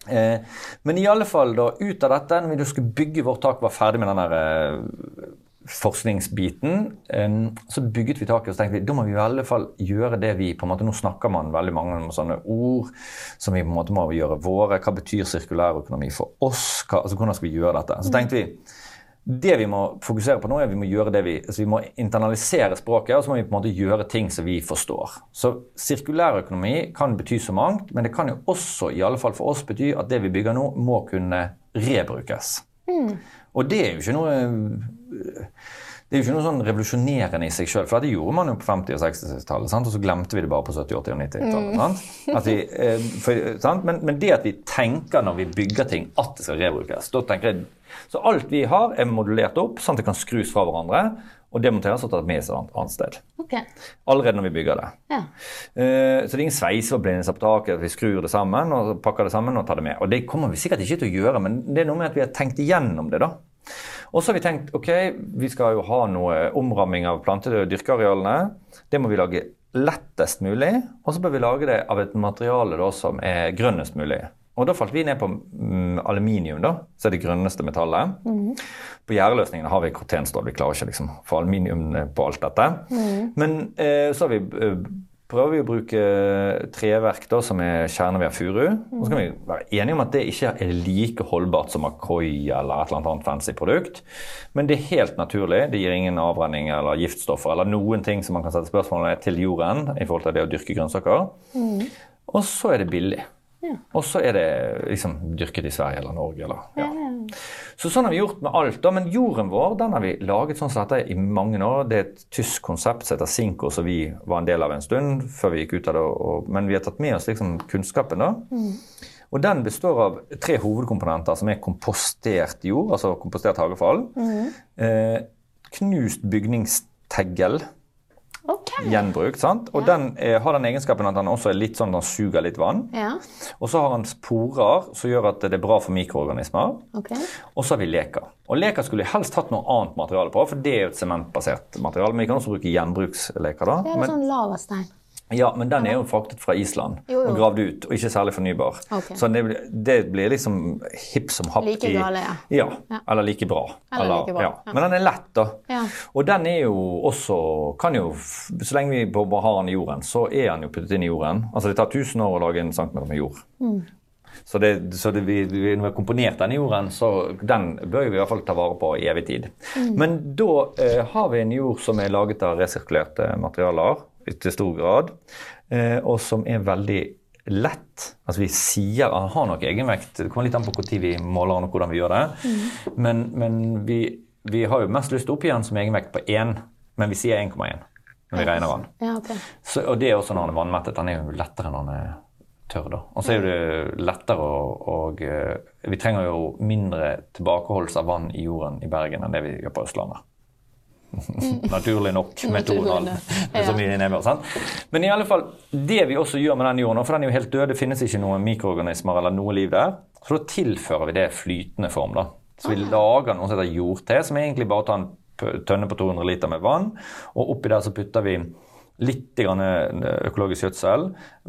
Eh, men i alle fall, da, ut av dette, når vi da skulle bygge vårt tak, var ferdig med den der eh, forskningsbiten, eh, så bygget vi taket og så tenkte vi, da må vi i alle fall gjøre det vi på en måte, Nå snakker man veldig mange om sånne ord som vi på en måte må gjøre våre. Hva betyr sirkulærøkonomi for oss? Hva, altså Hvordan skal vi gjøre dette? Så tenkte vi det vi må fokusere på nå, er at vi må gjøre det vi, altså vi må internalisere språket, og så må vi på en måte gjøre ting som vi forstår. Så sirkulærøkonomi kan bety så mangt, men det kan jo også, i alle fall for oss, bety at det vi bygger nå, må kunne rebrukes. Og det er jo ikke noe det er jo ikke noe sånn revolusjonerende i seg sjøl, for det gjorde man jo på 50- og 60-tallet. sant? Og så glemte vi det bare på 70-, 80- og 90-tallet. sant? At vi, eh? Men, men det at vi tenker når vi bygger ting, at det skal rebrukes da tenker jeg, Så alt vi har, er modulert opp, sånn at det kan skrus fra hverandre og demonteres og tatt med seg et annet- sted. Okay. Allerede når vi bygger det. Ja. Eh, Så det er ingen sveiseforbindelse på taket, vi skrur det sammen og pakker det sammen og tar det med. Og det kommer vi sikkert ikke til å gjøre, men det er noe med at vi har tenkt igjennom det, da. Og så har vi tenkt ok, vi skal jo ha noe omramming av plante- og dyrkearealene. Det må vi lage lettest mulig, og så bør vi lage det av et materiale da, som er grønnest mulig. Og da falt vi ned på mm, aluminium, da, som er det grønneste metallet. På gjerdeløsningene har vi kortenstål. Vi klarer ikke liksom få aluminium på alt dette. Men eh, så har vi eh, prøver vi å bruke treverk da, som er kjerneved furu. Og så kan vi være enige om at det ikke er like holdbart som Accoy eller et eller annet fancy produkt. Men det er helt naturlig. Det gir ingen avrenning eller giftstoffer eller noen ting som man kan sette spørsmål ved til jorden i forhold til det å dyrke grønnsaker. Og så er det billig. Og så er det liksom dyrket i Sverige eller Norge. Eller, ja. Så sånn har vi gjort med alt. da, Men jorden vår den har vi laget sånn som dette i mange år. Det er et tysk konsept som heter Sinko, som vi var en del av en stund før vi gikk ut av det. Og, men vi har tatt med oss liksom kunnskapen. da. Og den består av tre hovedkomponenter, som er kompostert jord, altså kompostert hagefall. Eh, knust bygningsteggel. Ok. Gjenbrukt. sant? Og den er, har den egenskapen at den også er litt sånn, den suger litt vann. Ja. Og så har den sporer som gjør at det er bra for mikroorganismer. Okay. Og så har vi leker. Og leker skulle vi helst hatt noe annet materiale på, for det er jo et sementbasert materiale. Men vi kan også bruke gjenbruksleker. da. Det er Men, sånn lavastein. Ja, men den er jo fraktet fra Island Jo, jo. og gravd ut, og ikke særlig fornybar. Okay. Så det, det blir liksom hipp som happ Like i gale, ja. Ja, eller like bra. Eller like bra, ja. Men den er lett, da. Ja. Og den er jo også kan jo, Så lenge vi bare har den i jorden, så er den jo puttet inn i jorden. Altså Det tar 1000 år å lage en centimeter med jord. Mm. Så, det, så det, vi, vi, når vi har komponert den i jorden, så den bør vi i hvert fall ta vare på i evig tid. Mm. Men da eh, har vi en jord som er laget av resirkulerte materialer til stor grad, eh, og som er veldig lett. Altså vi sier at Han har nok egenvekt. Det kommer litt an på når vi måler den og hvordan vi gjør det. Men, men vi, vi har jo mest lyst til å oppgi den som egenvekt på 1, men vi sier 1,1 når vi regner den. Ja, okay. Så, og det er også når han er vannmettet. Han er jo lettere når han er tørr. da. Og så er det lettere å eh, Vi trenger jo mindre tilbakeholdelse av vann i jorden i Bergen enn det vi gjør på Østlandet. Naturlig nok med 2,5. nok, så mye nedbør, sant? Men i alle fall, det vi også gjør med den jorden, for den er jo helt død, det finnes ikke noen mikroorganismer eller noe liv der, så da tilfører vi det flytende form. da. Så vi lager noe som heter jordte, som egentlig bare tar en tønne på 200 liter med vann, og oppi der så putter vi litt grann eh, økologisk gjødsel,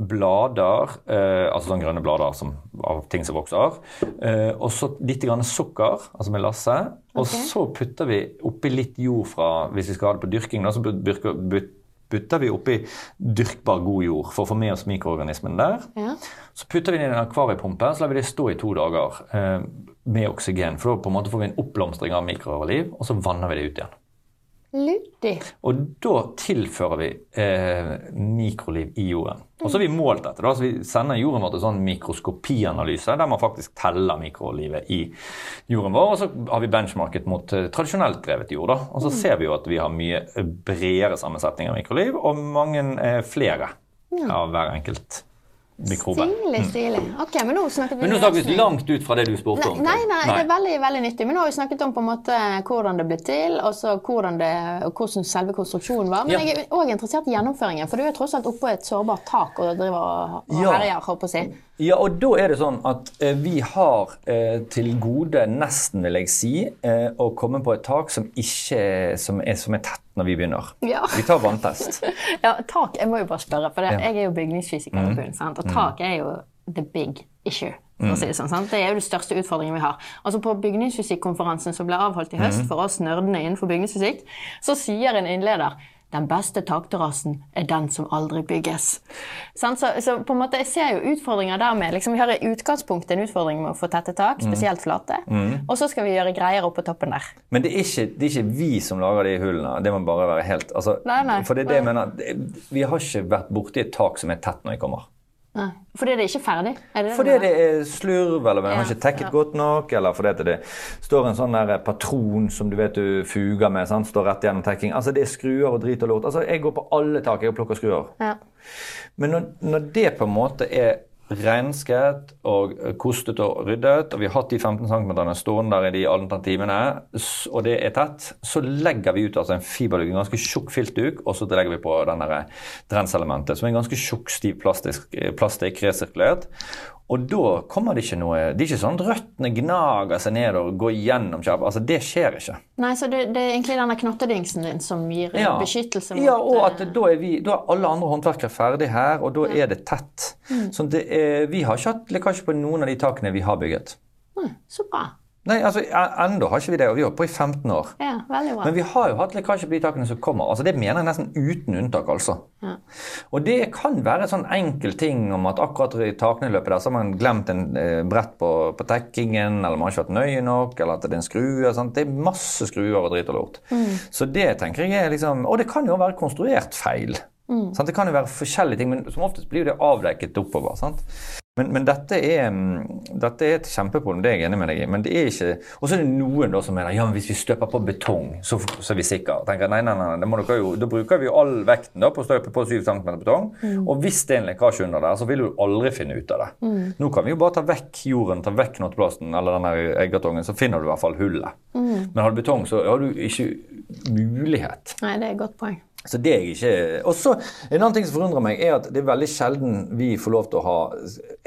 blader, eh, altså sånne grønne blader som, av ting som vokser, eh, og så litt grann sukker, altså melasse, og så putter vi oppi litt jord fra, hvis vi skal ha det på dyrking, da, så putter vi oppi dyrkbar god jord for å få med oss mikroorganismen der. Ja. Så putter vi det i en akvariepumpe, så lar vi det stå i to dager eh, med oksygen. For da på en måte får vi en oppblomstring av mikroliv, og så vanner vi det ut igjen. Luddig. Og da tilfører vi eh, mikroliv i jorden. Og så har vi målt dette. da, så Vi sender jorden vår til sånn mikroskopianalyse, der man faktisk teller mikrolivet i jorden vår. Og så har vi benchmarket mot eh, tradisjonelt drevet jord. da, Og så ser vi jo at vi har mye bredere sammensetning av mikroliv, og mange eh, flere av hver enkelt mikrobe. Stilig, stilig. Ok, men nå snakket vi Men nå snakket vi langt ut fra det du spurte om. Nei, nei, det er veldig veldig nyttig. Men nå har vi snakket om på en måte hvordan det ble til, og så hvordan, det, hvordan selve konstruksjonen var. Men Ja. jeg er òg interessert i gjennomføringen, for du er tross alt oppå et sårbart tak og driver og, og Ja. herjer, holdt på å si. Ja, og da er det sånn at eh, vi har eh, til gode, nesten vil jeg si, eh, å komme på et tak som ikke som er, som er tett når vi begynner. Ja. Vi tar vanntest. Ja, tak, Jeg må jo bare spørre, for det, Ja. Mm. jeg er jo bygningsfysiker på bunnen, sant? og tak er jo the big issue. Mm. Si det, sånn, sant? det er jo den største utfordringen vi har. Altså På bygningsfysikkonferansen som ble avholdt i høst Mm. for oss nerdene innenfor bygningsfysikk, så sier en innleder den beste takterrassen er den som aldri bygges. Så, så på en måte, jeg ser jo utfordringer der med. Liksom, vi har i utgangspunktet en utfordring med å få tette tak, Mm. spesielt flate. Og så skal vi gjøre greier oppå toppen der. Men det er, ikke, det er ikke vi som lager de hullene. Det må bare være helt altså, Nei, nei. For det er det jeg mener. Vi har ikke vært borti et tak som er tett når jeg kommer. Nei. Fordi det er ikke ferdig? Er det det Fordi det er slurv, eller man har ikke tekket ja. godt nok, eller fordi det står en sånn der patron som du vet du fuger med, sant? står rett gjennom tekking. Altså det er skruer og drit og lort. Altså Jeg går på alle tak jeg plukker skruer. Ja. Men når, når det på en måte er rensket og kostet og ryddet, og vi har hatt de 15 cm stående der i de alternativene, og det er tett, så legger vi ut altså en fiberduk, en ganske tjukk filtduk, og så legger vi på denne drenselementet, som er en ganske tjukk, stiv plastisk, plastikk resirkulert. Og da kommer det ikke noe Det er ikke sånn at røttene gnager seg ned og går gjennom kjapt. Altså, det skjer ikke. Nei, så det, det er egentlig denne knottedingsen din som gir Ja. beskyttelse mot Ja, og at eh, da er, vi, da er alle andre håndverkere ferdig her, og da er det tett. Mm. Så det er, vi har ikke hatt lekkasje på noen av de takene vi har bygget. Mm, Så bra. Nei, altså ennå har ikke vi det, og vi har holdt på i 15 år. Ja, veldig bra. Men vi har jo hatt lekkasje på de takene som kommer. altså Det mener jeg nesten uten unntak, altså. Ja. Og det kan være en sånn enkel ting om at akkurat i takneløpet der så har man glemt en eh, brett på, på tekkingen, eller man har ikke vært nøye nok, eller at det er en skrue. Sant? Det er masse skruer og drit og lort. Så det tenker jeg er liksom Og det kan jo være konstruert feil. Sant? Det kan jo være forskjellige ting, men som oftest blir jo det avdekket oppover. Sant? Men, men dette, er, mm, dette er et kjempeproblem, det er jeg enig med deg i. Men det er ikke Og så er det noen da som mener ja, men hvis vi støper på betong, så, så er vi sikre. Tenker, nei, nei, nei, jo, Da bruker vi jo all vekten da på å støpe på 7 cm betong. Og hvis det er en lekkasje under der, så vil du aldri finne ut av det. Nå kan vi jo bare ta vekk jorden, ta vekk knotteplasten eller den der så finner du i hvert fall hullet. Men har du betong, så har du ikke mulighet. Nei, det er et godt poeng. Så det er jeg ikke Og så En annen ting som forundrer meg, er at det er veldig sjelden vi får lov til å ha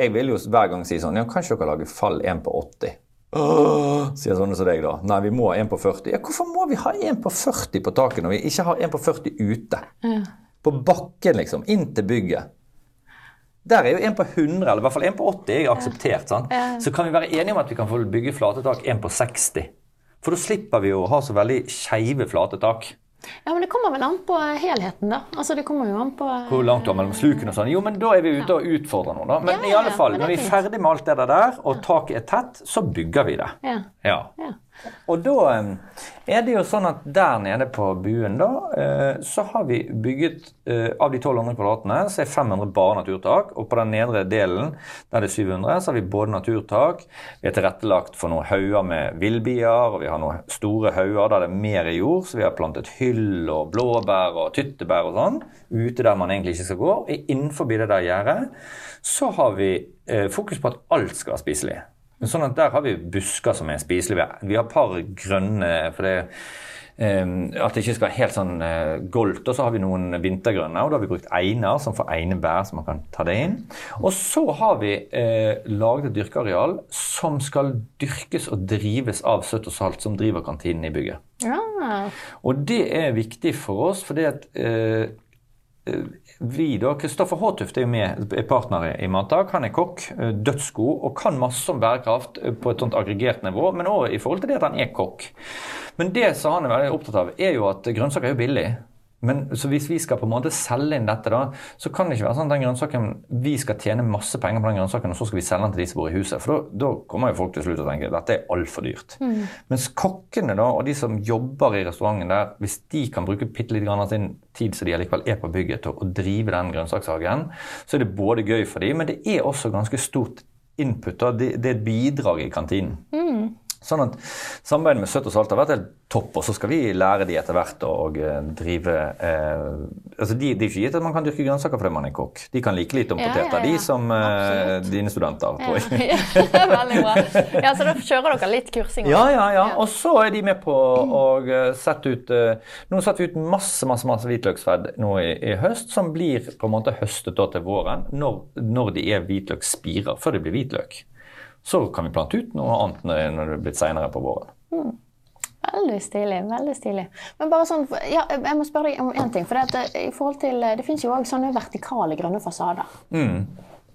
Jeg vil jo hver gang si sånn Ja, kanskje dere lage fall 1 på 80? Åh, sier sånne som deg, da. Nei, vi må ha 1 på 40. Ja, hvorfor må vi ha 1 på 40 på taket når vi ikke har 1 på 40 ute? På bakken, liksom. Inn til bygget. Der er jo en på 100, eller i hvert fall en på 80 er akseptert. sant? Så kan vi være enige om at vi kan få bygge flate tak en på 60. For da slipper vi å ha så veldig skeive flatetak. Ja, men det kommer vel an på helheten, da. Altså, det kommer jo an på Hvor langt du har mellom slukene og sånn. Jo, men da er vi ute og utfordrer noe, da. Men Ja, ja, i alle fall, når vi er ferdig med alt det der, og taket er tett, så bygger vi det. Ja. Og da eh, er det jo sånn at der nede på buen, da, eh, så har vi bygget eh, Av de 1200 kvadratene så er 500 bare naturtak. Og på den nedre delen, der det er 700, så har vi både naturtak Vi er tilrettelagt for noen hauger med villbier, og vi har noen store hauger der det er mer jord. Så vi har plantet hyll og blåbær og tyttebær og sånn ute der man egentlig ikke skal gå. Og Innenfor det der gjerdet så har vi fokus på at alt skal være spiselig. Men Sånn at Der har vi busker som er spiselige. Vi har et par grønne for det, Um, At det ikke skal være helt sånn uh, goldt. Og så har vi noen vintergrønne, og da har vi brukt einer som får einebær, så man kan ta det inn. Og så har vi uh, laget et dyrkeareal som skal dyrkes og drives av Søtt og Salt, som driver kantinen i bygget. ja. Og det er viktig for oss, fordi at uh, eh, vi da, Kristoffer Håtuft er jo med, er partner i Mantak. Han er kokk, eh, dødsgod og kan masse om bærekraft eh, på et sånt aggregert nivå, men òg i forhold til det at han er kokk. Men det som han er veldig opptatt av, er jo at grønnsaker er jo billig. Men så hvis vi skal på en måte selge inn dette, da, så kan det ikke være sånn at den grønnsaken, vi skal tjene masse penger på den grønnsaken, og så skal vi selge den til de som bor i huset. For da, da kommer jo folk til slutt og tenker at dette er altfor dyrt. Mens kokkene da, og de som jobber i restauranten der, hvis de kan bruke bitte litt grann av sin tid så de allikevel er på bygget, til å drive den grønnsakshagen, så er det både gøy for dem, men det er også ganske stort input. Da. Det, det er et bidrag i kantinen. Sånn at Samarbeidet med Søtt og Salt har vært helt topp, og så skal vi lære de etter hvert å eh, drive eh, altså de, Det er ikke gitt at man kan dyrke grønnsaker fordi man er kokk. De kan like lite om Ja, poteter, ja, ja. de som eh, dine studenter, tror jeg. Ja, Veldig bra. Ja, Så da kjører dere litt kursing? Ja, ja, ja. Og så er de med på å eh, sette ut eh, Nå setter vi ut masse masse, masse hvitløksfedd nå i, i høst, som blir på en måte høstet da til våren, når, når de er hvitløksspirer, før det blir hvitløk. Så kan vi plante ut noe annet når det er blitt senere på våren. Veldig stilig. veldig stilig. Men bare sånn, ja, jeg må spørre deg om én ting. for Det, at, eh, i forhold til, det finnes jo òg sånne vertikale grønne fasader. Mm.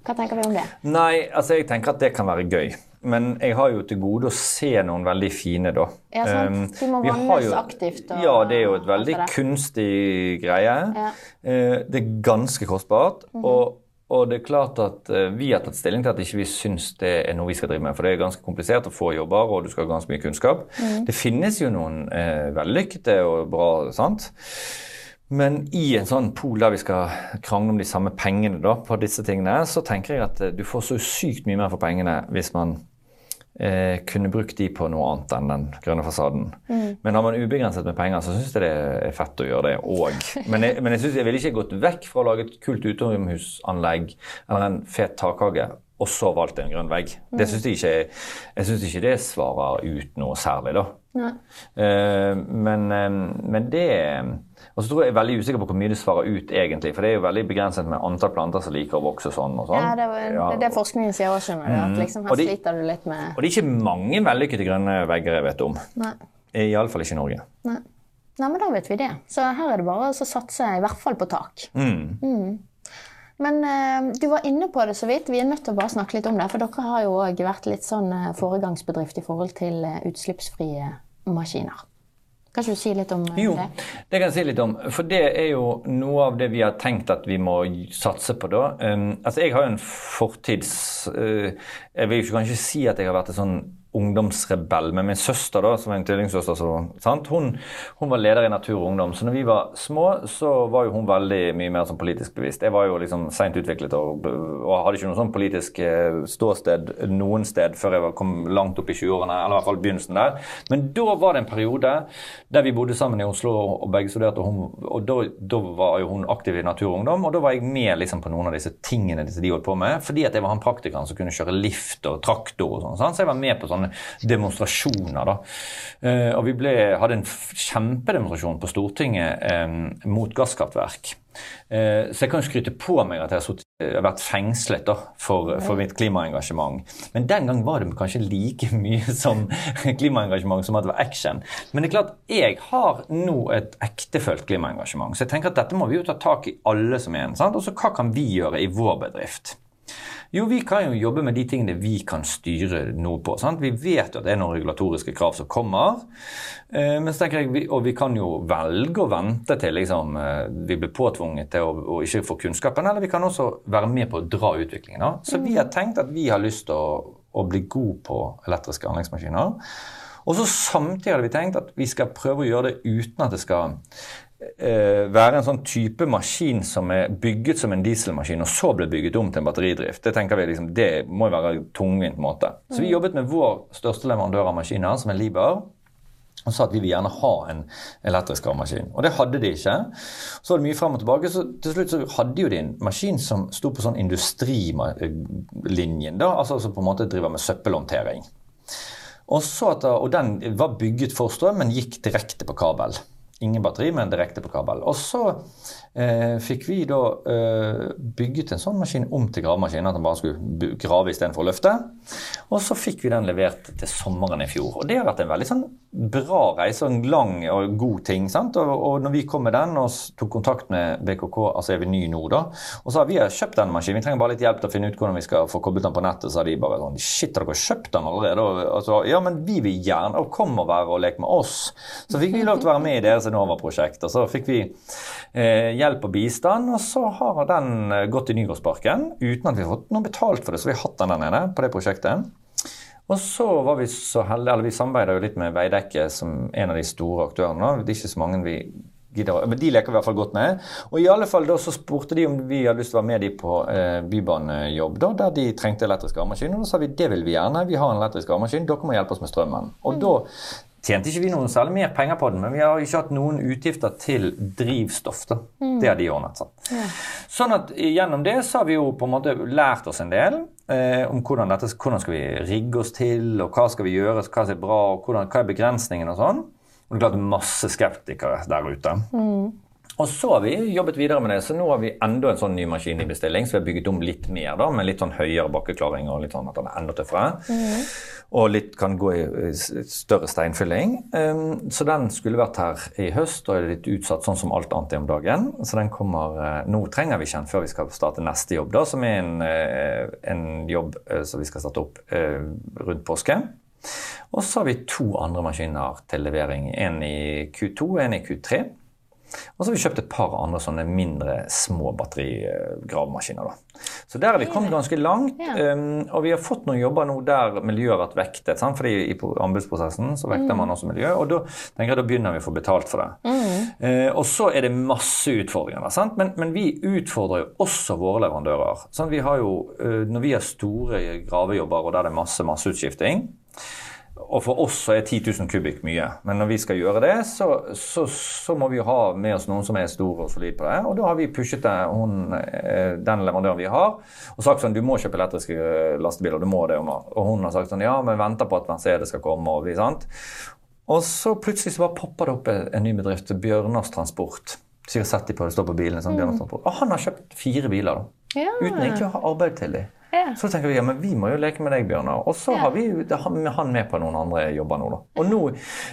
Hva tenker vi om det? Nei, altså jeg tenker at det kan være gøy. Men jeg har jo til gode å se noen veldig fine, da. Ja, sant. Um, De må vannes jo, aktivt og ja, det er jo et veldig kunstig greie. Ja. Eh, det er ganske kostbart. Mhm. og, og det er klart at eh, vi har tatt stilling til at ikke vi syns det er noe vi skal drive med. For det er ganske komplisert å få jobber, og du skal ha ganske mye kunnskap. Mm. Det finnes jo noen eh, vellykkede og bra, sant. Men i en sånn pool der vi skal krangle om de samme pengene da, på disse tingene, så tenker jeg at eh, du får så sykt mye mer for pengene hvis man eh, kunne brukt de på noe annet enn den grønne fasaden. Men har man ubegrenset med penger, så syns jeg det er fett å gjøre det òg. Men jeg, men jeg, synes jeg ville ikke gått vekk fra å lage et kult utenomhusanlegg eller en fet takhage, og så valgt en grønn vegg. Det synes jeg ikke Jeg syns ikke det svarer ut noe særlig, da. Eh, men, eh, men det Og så tror jeg jeg er veldig usikker på hvor mye det svarer ut, egentlig. For det er jo veldig begrenset med antall planter som liker å vokse sånn og sånn. Ja, det, var, det er det forskningen sier også, skjønner du. At liksom, her de- sliter du litt med Og det er ikke mange vellykkede grønne vegger jeg vet om. Nei. Iallfall ikke i Norge. Nei. Nei, men da vet vi det. Så her er det bare å satse i hvert fall på tak. Mm. Men eh, du var inne på det så vidt. Vi er nødt til å bare snakke litt om det. For dere har jo òg vært litt sånn eh, foregangsbedrift i forhold til eh, utslippsfrie maskiner. Kan ikke du si litt om eh, Jo, det? det kan jeg si litt om. For det er jo noe av det vi har tenkt at vi må satse på da. Um, altså jeg har jo en fortids uh, Jeg vil kanskje si at jeg har vært en sånn ungdomsrebell, men min søster, da, som er en tvillingsøster. Hun, hun var leder i Natur og Ungdom. Så når vi var små, så var jo hun veldig mye mer sånn politisk bevisst. Jeg var jo liksom seint utviklet og, og hadde ikke noe sånn politisk eh, ståsted noen sted før jeg kom langt opp i 20-årene, eller i hvert fall begynnelsen der. Men da var det en periode der vi bodde sammen i Oslo og begge studerte, og, hun, og da, da var jo hun aktiv i Natur og Ungdom, og da var jeg med liksom på noen av disse tingene de holdt på med, fordi at jeg var han praktikeren som kunne kjøre lift og traktor og sånn. Så jeg var med på sånne demonstrasjoner. da. Eh, og vi ble, hadde en kjempedemonstrasjon på Stortinget eh, mot gasskraftverk. Eh, så jeg kan jo skryte på meg at jeg har vært fengslet da, for, for mitt klimaengasjement. Men den gang var det kanskje like mye som klimaengasjement som at det var action. Men det er klart, jeg har nå et ektefølt klimaengasjement, så jeg tenker at dette må vi jo ta tak i alle som er en. Og så hva kan vi gjøre i vår bedrift? Jo, vi kan jo jobbe med de tingene vi kan styre noe på. Sant? Vi vet jo at det er noen regulatoriske krav som kommer. Eh, men så tenker jeg, Og vi kan jo velge å vente til liksom, eh, vi blir påtvunget til å, å, ikke få kunnskapen, eller vi kan også være med på å dra utviklingen. Da. Så vi har tenkt at vi har lyst til å, å bli god på elektriske anleggsmaskiner. Og så samtidig har vi tenkt at vi skal prøve å gjøre det uten at det skal være en sånn type maskin som er bygget som en dieselmaskin, og så ble bygget om til en batteridrift. Det tenker vi liksom, det må jo være en tungvint måte. Så vi jobbet med vår største leverandør av maskiner, som er Liber. Og sa at vi vil gjerne ha en elektrisk gravemaskin. Og det hadde de ikke. Så var det mye frem og tilbake, så til slutt så hadde jo de en maskin som sto på sånn industrilinjen, da, altså som på en måte driver med søppelhåndtering. Og, og den var bygget for strøm, men gikk direkte på kabel. Ingen batteri, men direkte på kabel. Og så eh, fikk vi da eh, bygget en sånn maskin om til gravemaskin, at den bare skulle grave istedenfor å løfte. Og så fikk vi den levert til sommeren i fjor. Og det har vært en veldig sånn bra reise, en lang og god ting. sant? Og, og når vi kom med den og tok kontakt med BKK, altså er vi ny nå, da, og sa vi har kjøpt den maskinen, vi trenger bare litt hjelp til å finne ut hvordan vi skal få koblet den på nettet, har de bare sånn Shit, har dere kjøpt den allerede? Og, altså, ja, men vi vil gjerne, og kom og være og leke med oss. Så fikk vi lov til å være med i deres Enova-prosjekt, og så fikk vi eh, hjelp og bistand, og så har den eh, gått i Nygårdsparken uten at vi har fått noe betalt for det, så vi har hatt den der nede på det prosjektet. Og så var vi så heldige, eller vi samarbeider jo litt med Veidekke som en av de store aktørene. Det er ikke så mange vi gidder, men de leker vi i hvert fall godt med. Og i alle fall da så spurte de om vi hadde lyst til å være med de på eh, bybanejobb, da, der de trengte elektrisk gravemaskin. Og da sa vi det vil vi gjerne, vi har en elektrisk gravemaskin, dere må hjelpe oss med strømmen. Og da tjente ikke vi noen særlig mer penger på den, men vi har ikke hatt noen utgifter til drivstoff. da. Det har de ordnet. sånn. Sånn at gjennom det så har vi jo på en måte lært oss en del eh, om hvordan, dette, hvordan skal vi rigge oss til, og hva skal vi gjøre, hva som er bra, og hvordan, hva er begrensningene og sånn. Og det er klart masse skeptikere der ute. Og så har vi jobbet videre med det, så nå har vi enda en sånn ny maskin i bestilling, så vi har bygget om litt mer da, med litt sånn høyere bakkeklaring og litt sånn at den er enda tøffere. Og litt kan gå i større steinfylling. Um, så den skulle vært her i høst, og er litt utsatt sånn som alt annet er om dagen. Så den kommer uh, Nå trenger vi ikke den før vi skal starte neste jobb, da, som er en, uh, en jobb uh, som vi skal starte opp rundt påske. Og så har vi to andre maskiner til levering. En i Q2 og en i Q3. Og så har vi kjøpt et par andre sånne mindre små batterigravemaskiner. da. Så der har vi kommet ganske langt. Ja. Um, og vi har fått noen jobber nå der miljøet har vært vektet. Sant? Fordi i anbudsprosessen så vekter man også miljø, og da tenker jeg da begynner vi å få betalt for det. Eh, og så er det masse utfordringer. Sant? Men, men vi utfordrer jo også våre leverandører. Sant? vi har jo, eh, når vi har store gravejobber og der det er masse masseutskifting, og for oss så er 10 000 kubikk mye. Men når vi skal gjøre det, så, så, så må vi ha med oss noen som er store og solide på det. Og da har vi pushet det, hun, eh, den leverandøren vi har, og sagt sånn du må kjøpe elektriske eh, lastebiler. du må det. Og hun har sagt sånn ja, men venter på at Mercedes skal komme. Og vi, sant? Og så plutselig så bare popper det opp en ny bedrift, Bjørnars Transport. Sikkert sett de på det står på bilene. Sånn, mm. Og han har kjøpt fire biler, da. Ja. Uten egentlig å ha arbeid til dem. Ja. Så tenker vi ja, men vi må jo leke med deg, Bjørnar. Og så Ja. har vi han med på noen andre jobber nå. da. Og nå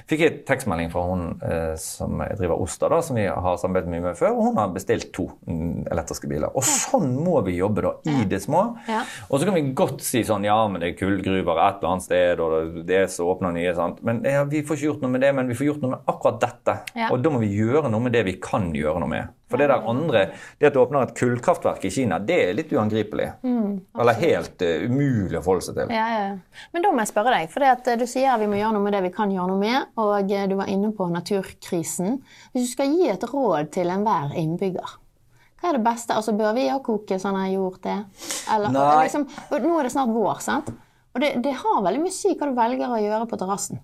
fikk jeg tekstmelding fra hun eh, som driver Osta, da, som vi har samarbeidet mye med før. Og hun har bestilt to mm, elektriske biler. Og sånn må vi jobbe da, i det små. Ja. Og så kan vi godt si sånn ja, men det er kullgruver et eller annet sted, og det- er så åpner nye. sant? Men ja, vi får ikke gjort noe med det, men vi får gjort noe med akkurat dette. Og da må vi gjøre noe med det vi kan gjøre noe med. For det der andre, det at du åpner et kullkraftverk i Kina, det er litt uangripelig. Eller helt uh, umulig å forholde seg til. Ja, ja. Men da må jeg spørre deg, for at eh, du sier vi må gjøre noe med det vi kan gjøre noe med, og eh, du var inne på naturkrisen. Hvis du skal gi et råd til enhver innbygger, hva er det beste? Altså, Bør vi ha koke sånn jeg gjorde det? Eller, Nei. liksom, nå er det snart vår, sant? Og det, det har veldig mye å si hva du velger å gjøre på terrassen.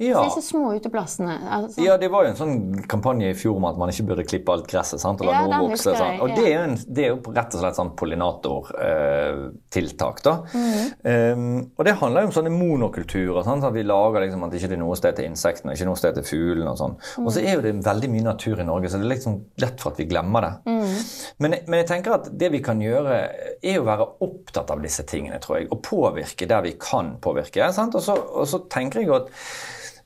Ja. Disse små uteplassene. Altså, Ja, det var jo en sånn kampanje i fjor om at man ikke burde klippe alt gresset. sant? Og la Ja, noe vokse. Sant? Og det er, en, det er jo rett og slett sånn pollinatortiltak, da. Um, og det handler jo om sånne monokulturer. Sant? At vi lager liksom at ikke det er noe sted til insektene, ikke noe sted til fuglene og sånn. Og så er jo det veldig mye natur i Norge, så det er liksom lett for at vi glemmer det. Men, men jeg tenker at det vi kan gjøre, er å være opptatt av disse tingene, tror jeg. Og påvirke der vi kan påvirke. Sant? Og, så, og så tenker jeg at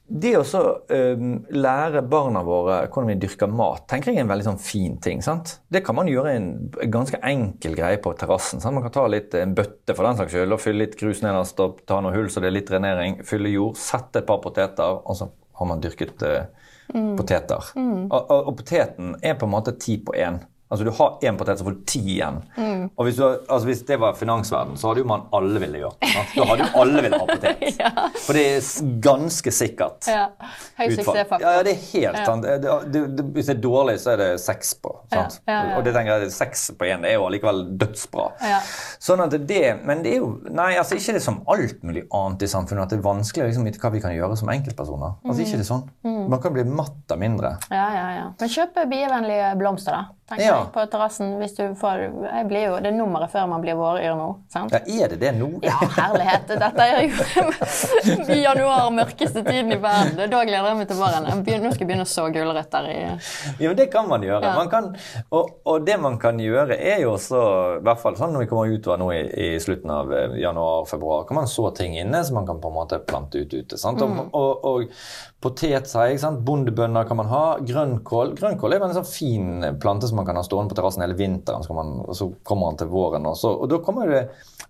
det å så øhm, lære barna våre hvordan vi dyrker mat, tenker jeg er en veldig sånn fin ting. sant? Det kan man gjøre en ganske enkel greie på terrassen. Man kan ta litt en bøtte for den saks skyld og fylle litt grus nederst og ta noen hull så det er litt drenering. Fylle jord, sette et par poteter, og så har man dyrket eh, poteter. Og, og, og poteten er på en måte ti på én. Altså Du har én potet, så får du ti igjen. Og hvis, du, altså hvis det var finansverden, så hadde jo man alle ville gjøre. Da hadde jo alle ville ha potet. For det er ganske sikkert. ja. Høy suksessfaktor. Ja, ja, det er helt sant. Det, det, det, hvis det er dårlig, så er det seks på. Sant? Ja, ja, ja. Og det tenker jeg, seks på én er jo allikevel dødsbra. Ja. Sånn at det, Men det er jo Nei, altså ikke det som alt mulig annet i samfunnet at det er vanskelig å liksom, vite hva vi kan gjøre som enkeltpersoner. Altså ikke det sånn. Man kan bli matt av mindre. Ja, ja, ja. Men kjøpe bievennlige blomster, da. Tenker Ja. jeg, På terrassen. Hvis du får jeg blir jo, Det er nummeret før man blir våryr nå. sant? Ja, er det det nå? Ja, herlighet. Dette er jo i januar, mørkeste tiden i verden. Da gleder jeg meg til våren. Nå skal jeg begynne å så gulrøtter i Ja, men det kan man gjøre. Ja. Man kan, og, og det man kan gjøre, er jo også i hvert fall sånn når vi kommer utover nå i, i slutten av eh, januar-februar, kan man så ting inne som man kan på en måte plante ut ute. Sant? Og, og, og potet, sier jeg, bondebønner kan man ha. Grønnkål Grønnkål er jo en sånn fin plante som man kan ha stående på terrassen hele vinteren. Så, man, så kommer den til våren, og, så, og da kommer det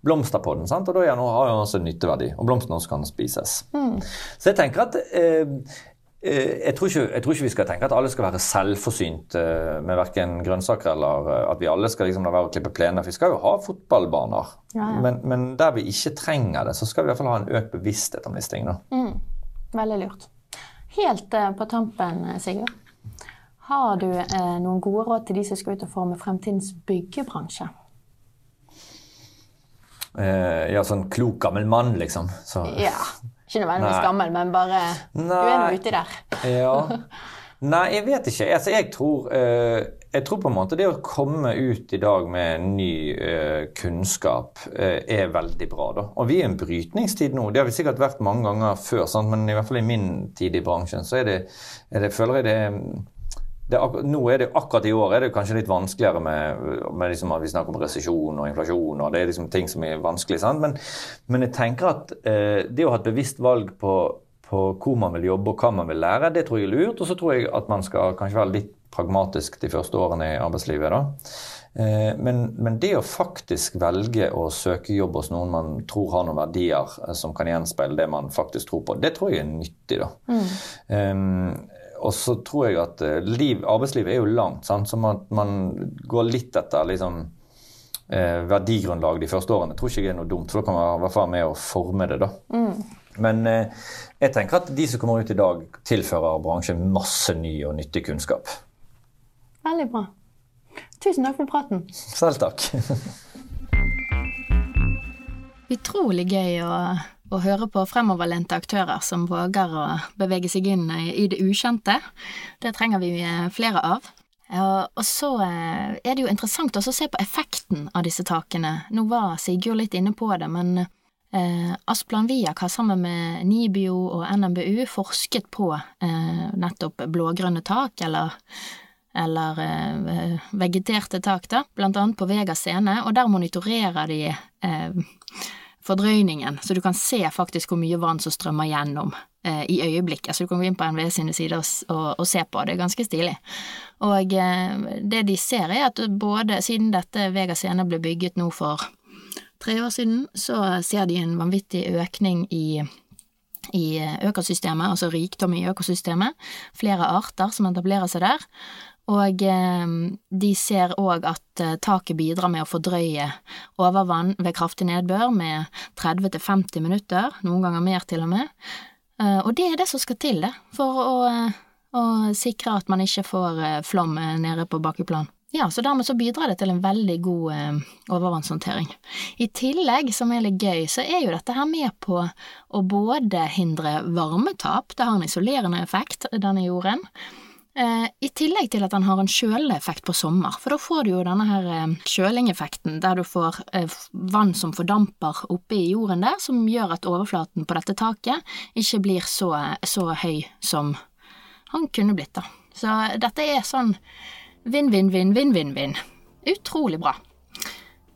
blomster på den. Sant? Og da den, har den også nytteverdi. Og blomstene også kan spises. Så jeg tenker at eh, eh, jeg tror, ikke, jeg tror ikke vi skal tenke at alle skal være selvforsynt eh, med verken grønnsaker eller eh, at vi alle skal liksom la være å klippe plener. Vi skal jo ha fotballbaner. Ja, ja. Men, men der vi ikke trenger det, så skal vi i hvert fall ha en økt bevissthet om disse tingene. Veldig lurt. Helt på tampen, Sigurd. Har du eh, noen gode råd til de som skal ut og forme fremtidens byggebransje? Eh, ja, sånn klok gammel mann, liksom. Så, Ja. Ikke nødvendigvis Nei. gammel, men bare Du er nå uti der. Ja. Nei, jeg vet ikke. Altså, jeg, tror, eh, jeg tror på en måte det å komme ut i dag med ny eh, kunnskap eh, er veldig bra. da. Og vi er i en brytningstid nå. Det har vi sikkert vært mange ganger før, sant? men i hvert fall i min tid i bransjen så er det, er det føler jeg det er ak nå er det akkurat i år er det kanskje litt vanskeligere med, med liksom at vi snakker om resesjon og inflasjon. og Det er liksom ting som er vanskelig. sant? Men, men jeg tenker at eh, det å ha et bevisst valg på, på hvor man vil jobbe og hva man vil lære, det tror jeg er lurt. Og så tror jeg at man skal kanskje være litt pragmatisk de første årene i arbeidslivet. da. Eh, Men, men det å faktisk velge å søke jobb hos noen man tror har noen verdier eh, som kan gjenspeile det man faktisk tror på, det tror jeg er nyttig. da. Um, og så tror jeg at eh, liv, arbeidslivet er jo langt, sant? så man, man går litt etter liksom, eh, verdigrunnlag de første årene. Jeg tror ikke det er noe dumt, for da kan man i hvert fall være med å forme det. da. Men eh, jeg tenker at de som kommer ut i dag, tilfører bransjen masse ny og nyttig kunnskap. Veldig bra. Tusen takk for praten. Selv takk. Utrolig gøy å, å høre på fremoverlente aktører som våger å bevege seg inn i det ukjente. Det trenger vi eh, flere av. Og så eh, er det jo interessant også å se på effekten av disse takene. Nå var Sigurd litt inne på det, men eh, Asplan Viak har sammen med NIBIO og NMBU forsket på nettopp blågrønne tak, eller eller vegeterte tak, da, blant annet på Vega scene, og der monitorerer de eh, fordrøyningen, så du kan se faktisk hvor mye vann som strømmer gjennom eh, i øyeblikket. Så du kan gå inn på NVE sine sider og, og, og se på, det er ganske stilig. Og eh, det de ser er at både siden dette Vega scene ble bygget nå for tre år siden, så ser de en vanvittig økning i i økosystemet, altså rikdom i økosystemet, flere arter som etablerer seg der, og eh, de ser òg at eh, taket bidrar med å fordrøye overvann ved kraftig nedbør med 30-50 minutter, noen ganger mer til og med, Eh, og det er det som skal til, det, for å, å sikre at man ikke får flom nede på bakkeplan. ja, så dermed så bidrar det til en veldig god eh, overvannshåndtering. I tillegg, som er litt gøy, så er jo dette her med på å både hindre varmetap, det har en isolerende effekt, denne jorden, eh, i tillegg til at den har en kjøleeffekt på sommer, for da får du jo denne her eh, kjølingeffekten der du får eh, vann som fordamper oppe i jorden der, som gjør at overflaten på dette taket ikke blir så, så høy som han kunne blitt, da. Så dette er sånn Vinn, vinn, vinn, vinn, vinn, vinn. Utrolig bra.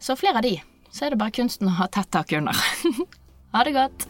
Så flere av de, så er det bare kunsten å ha tett tak under. ha det godt.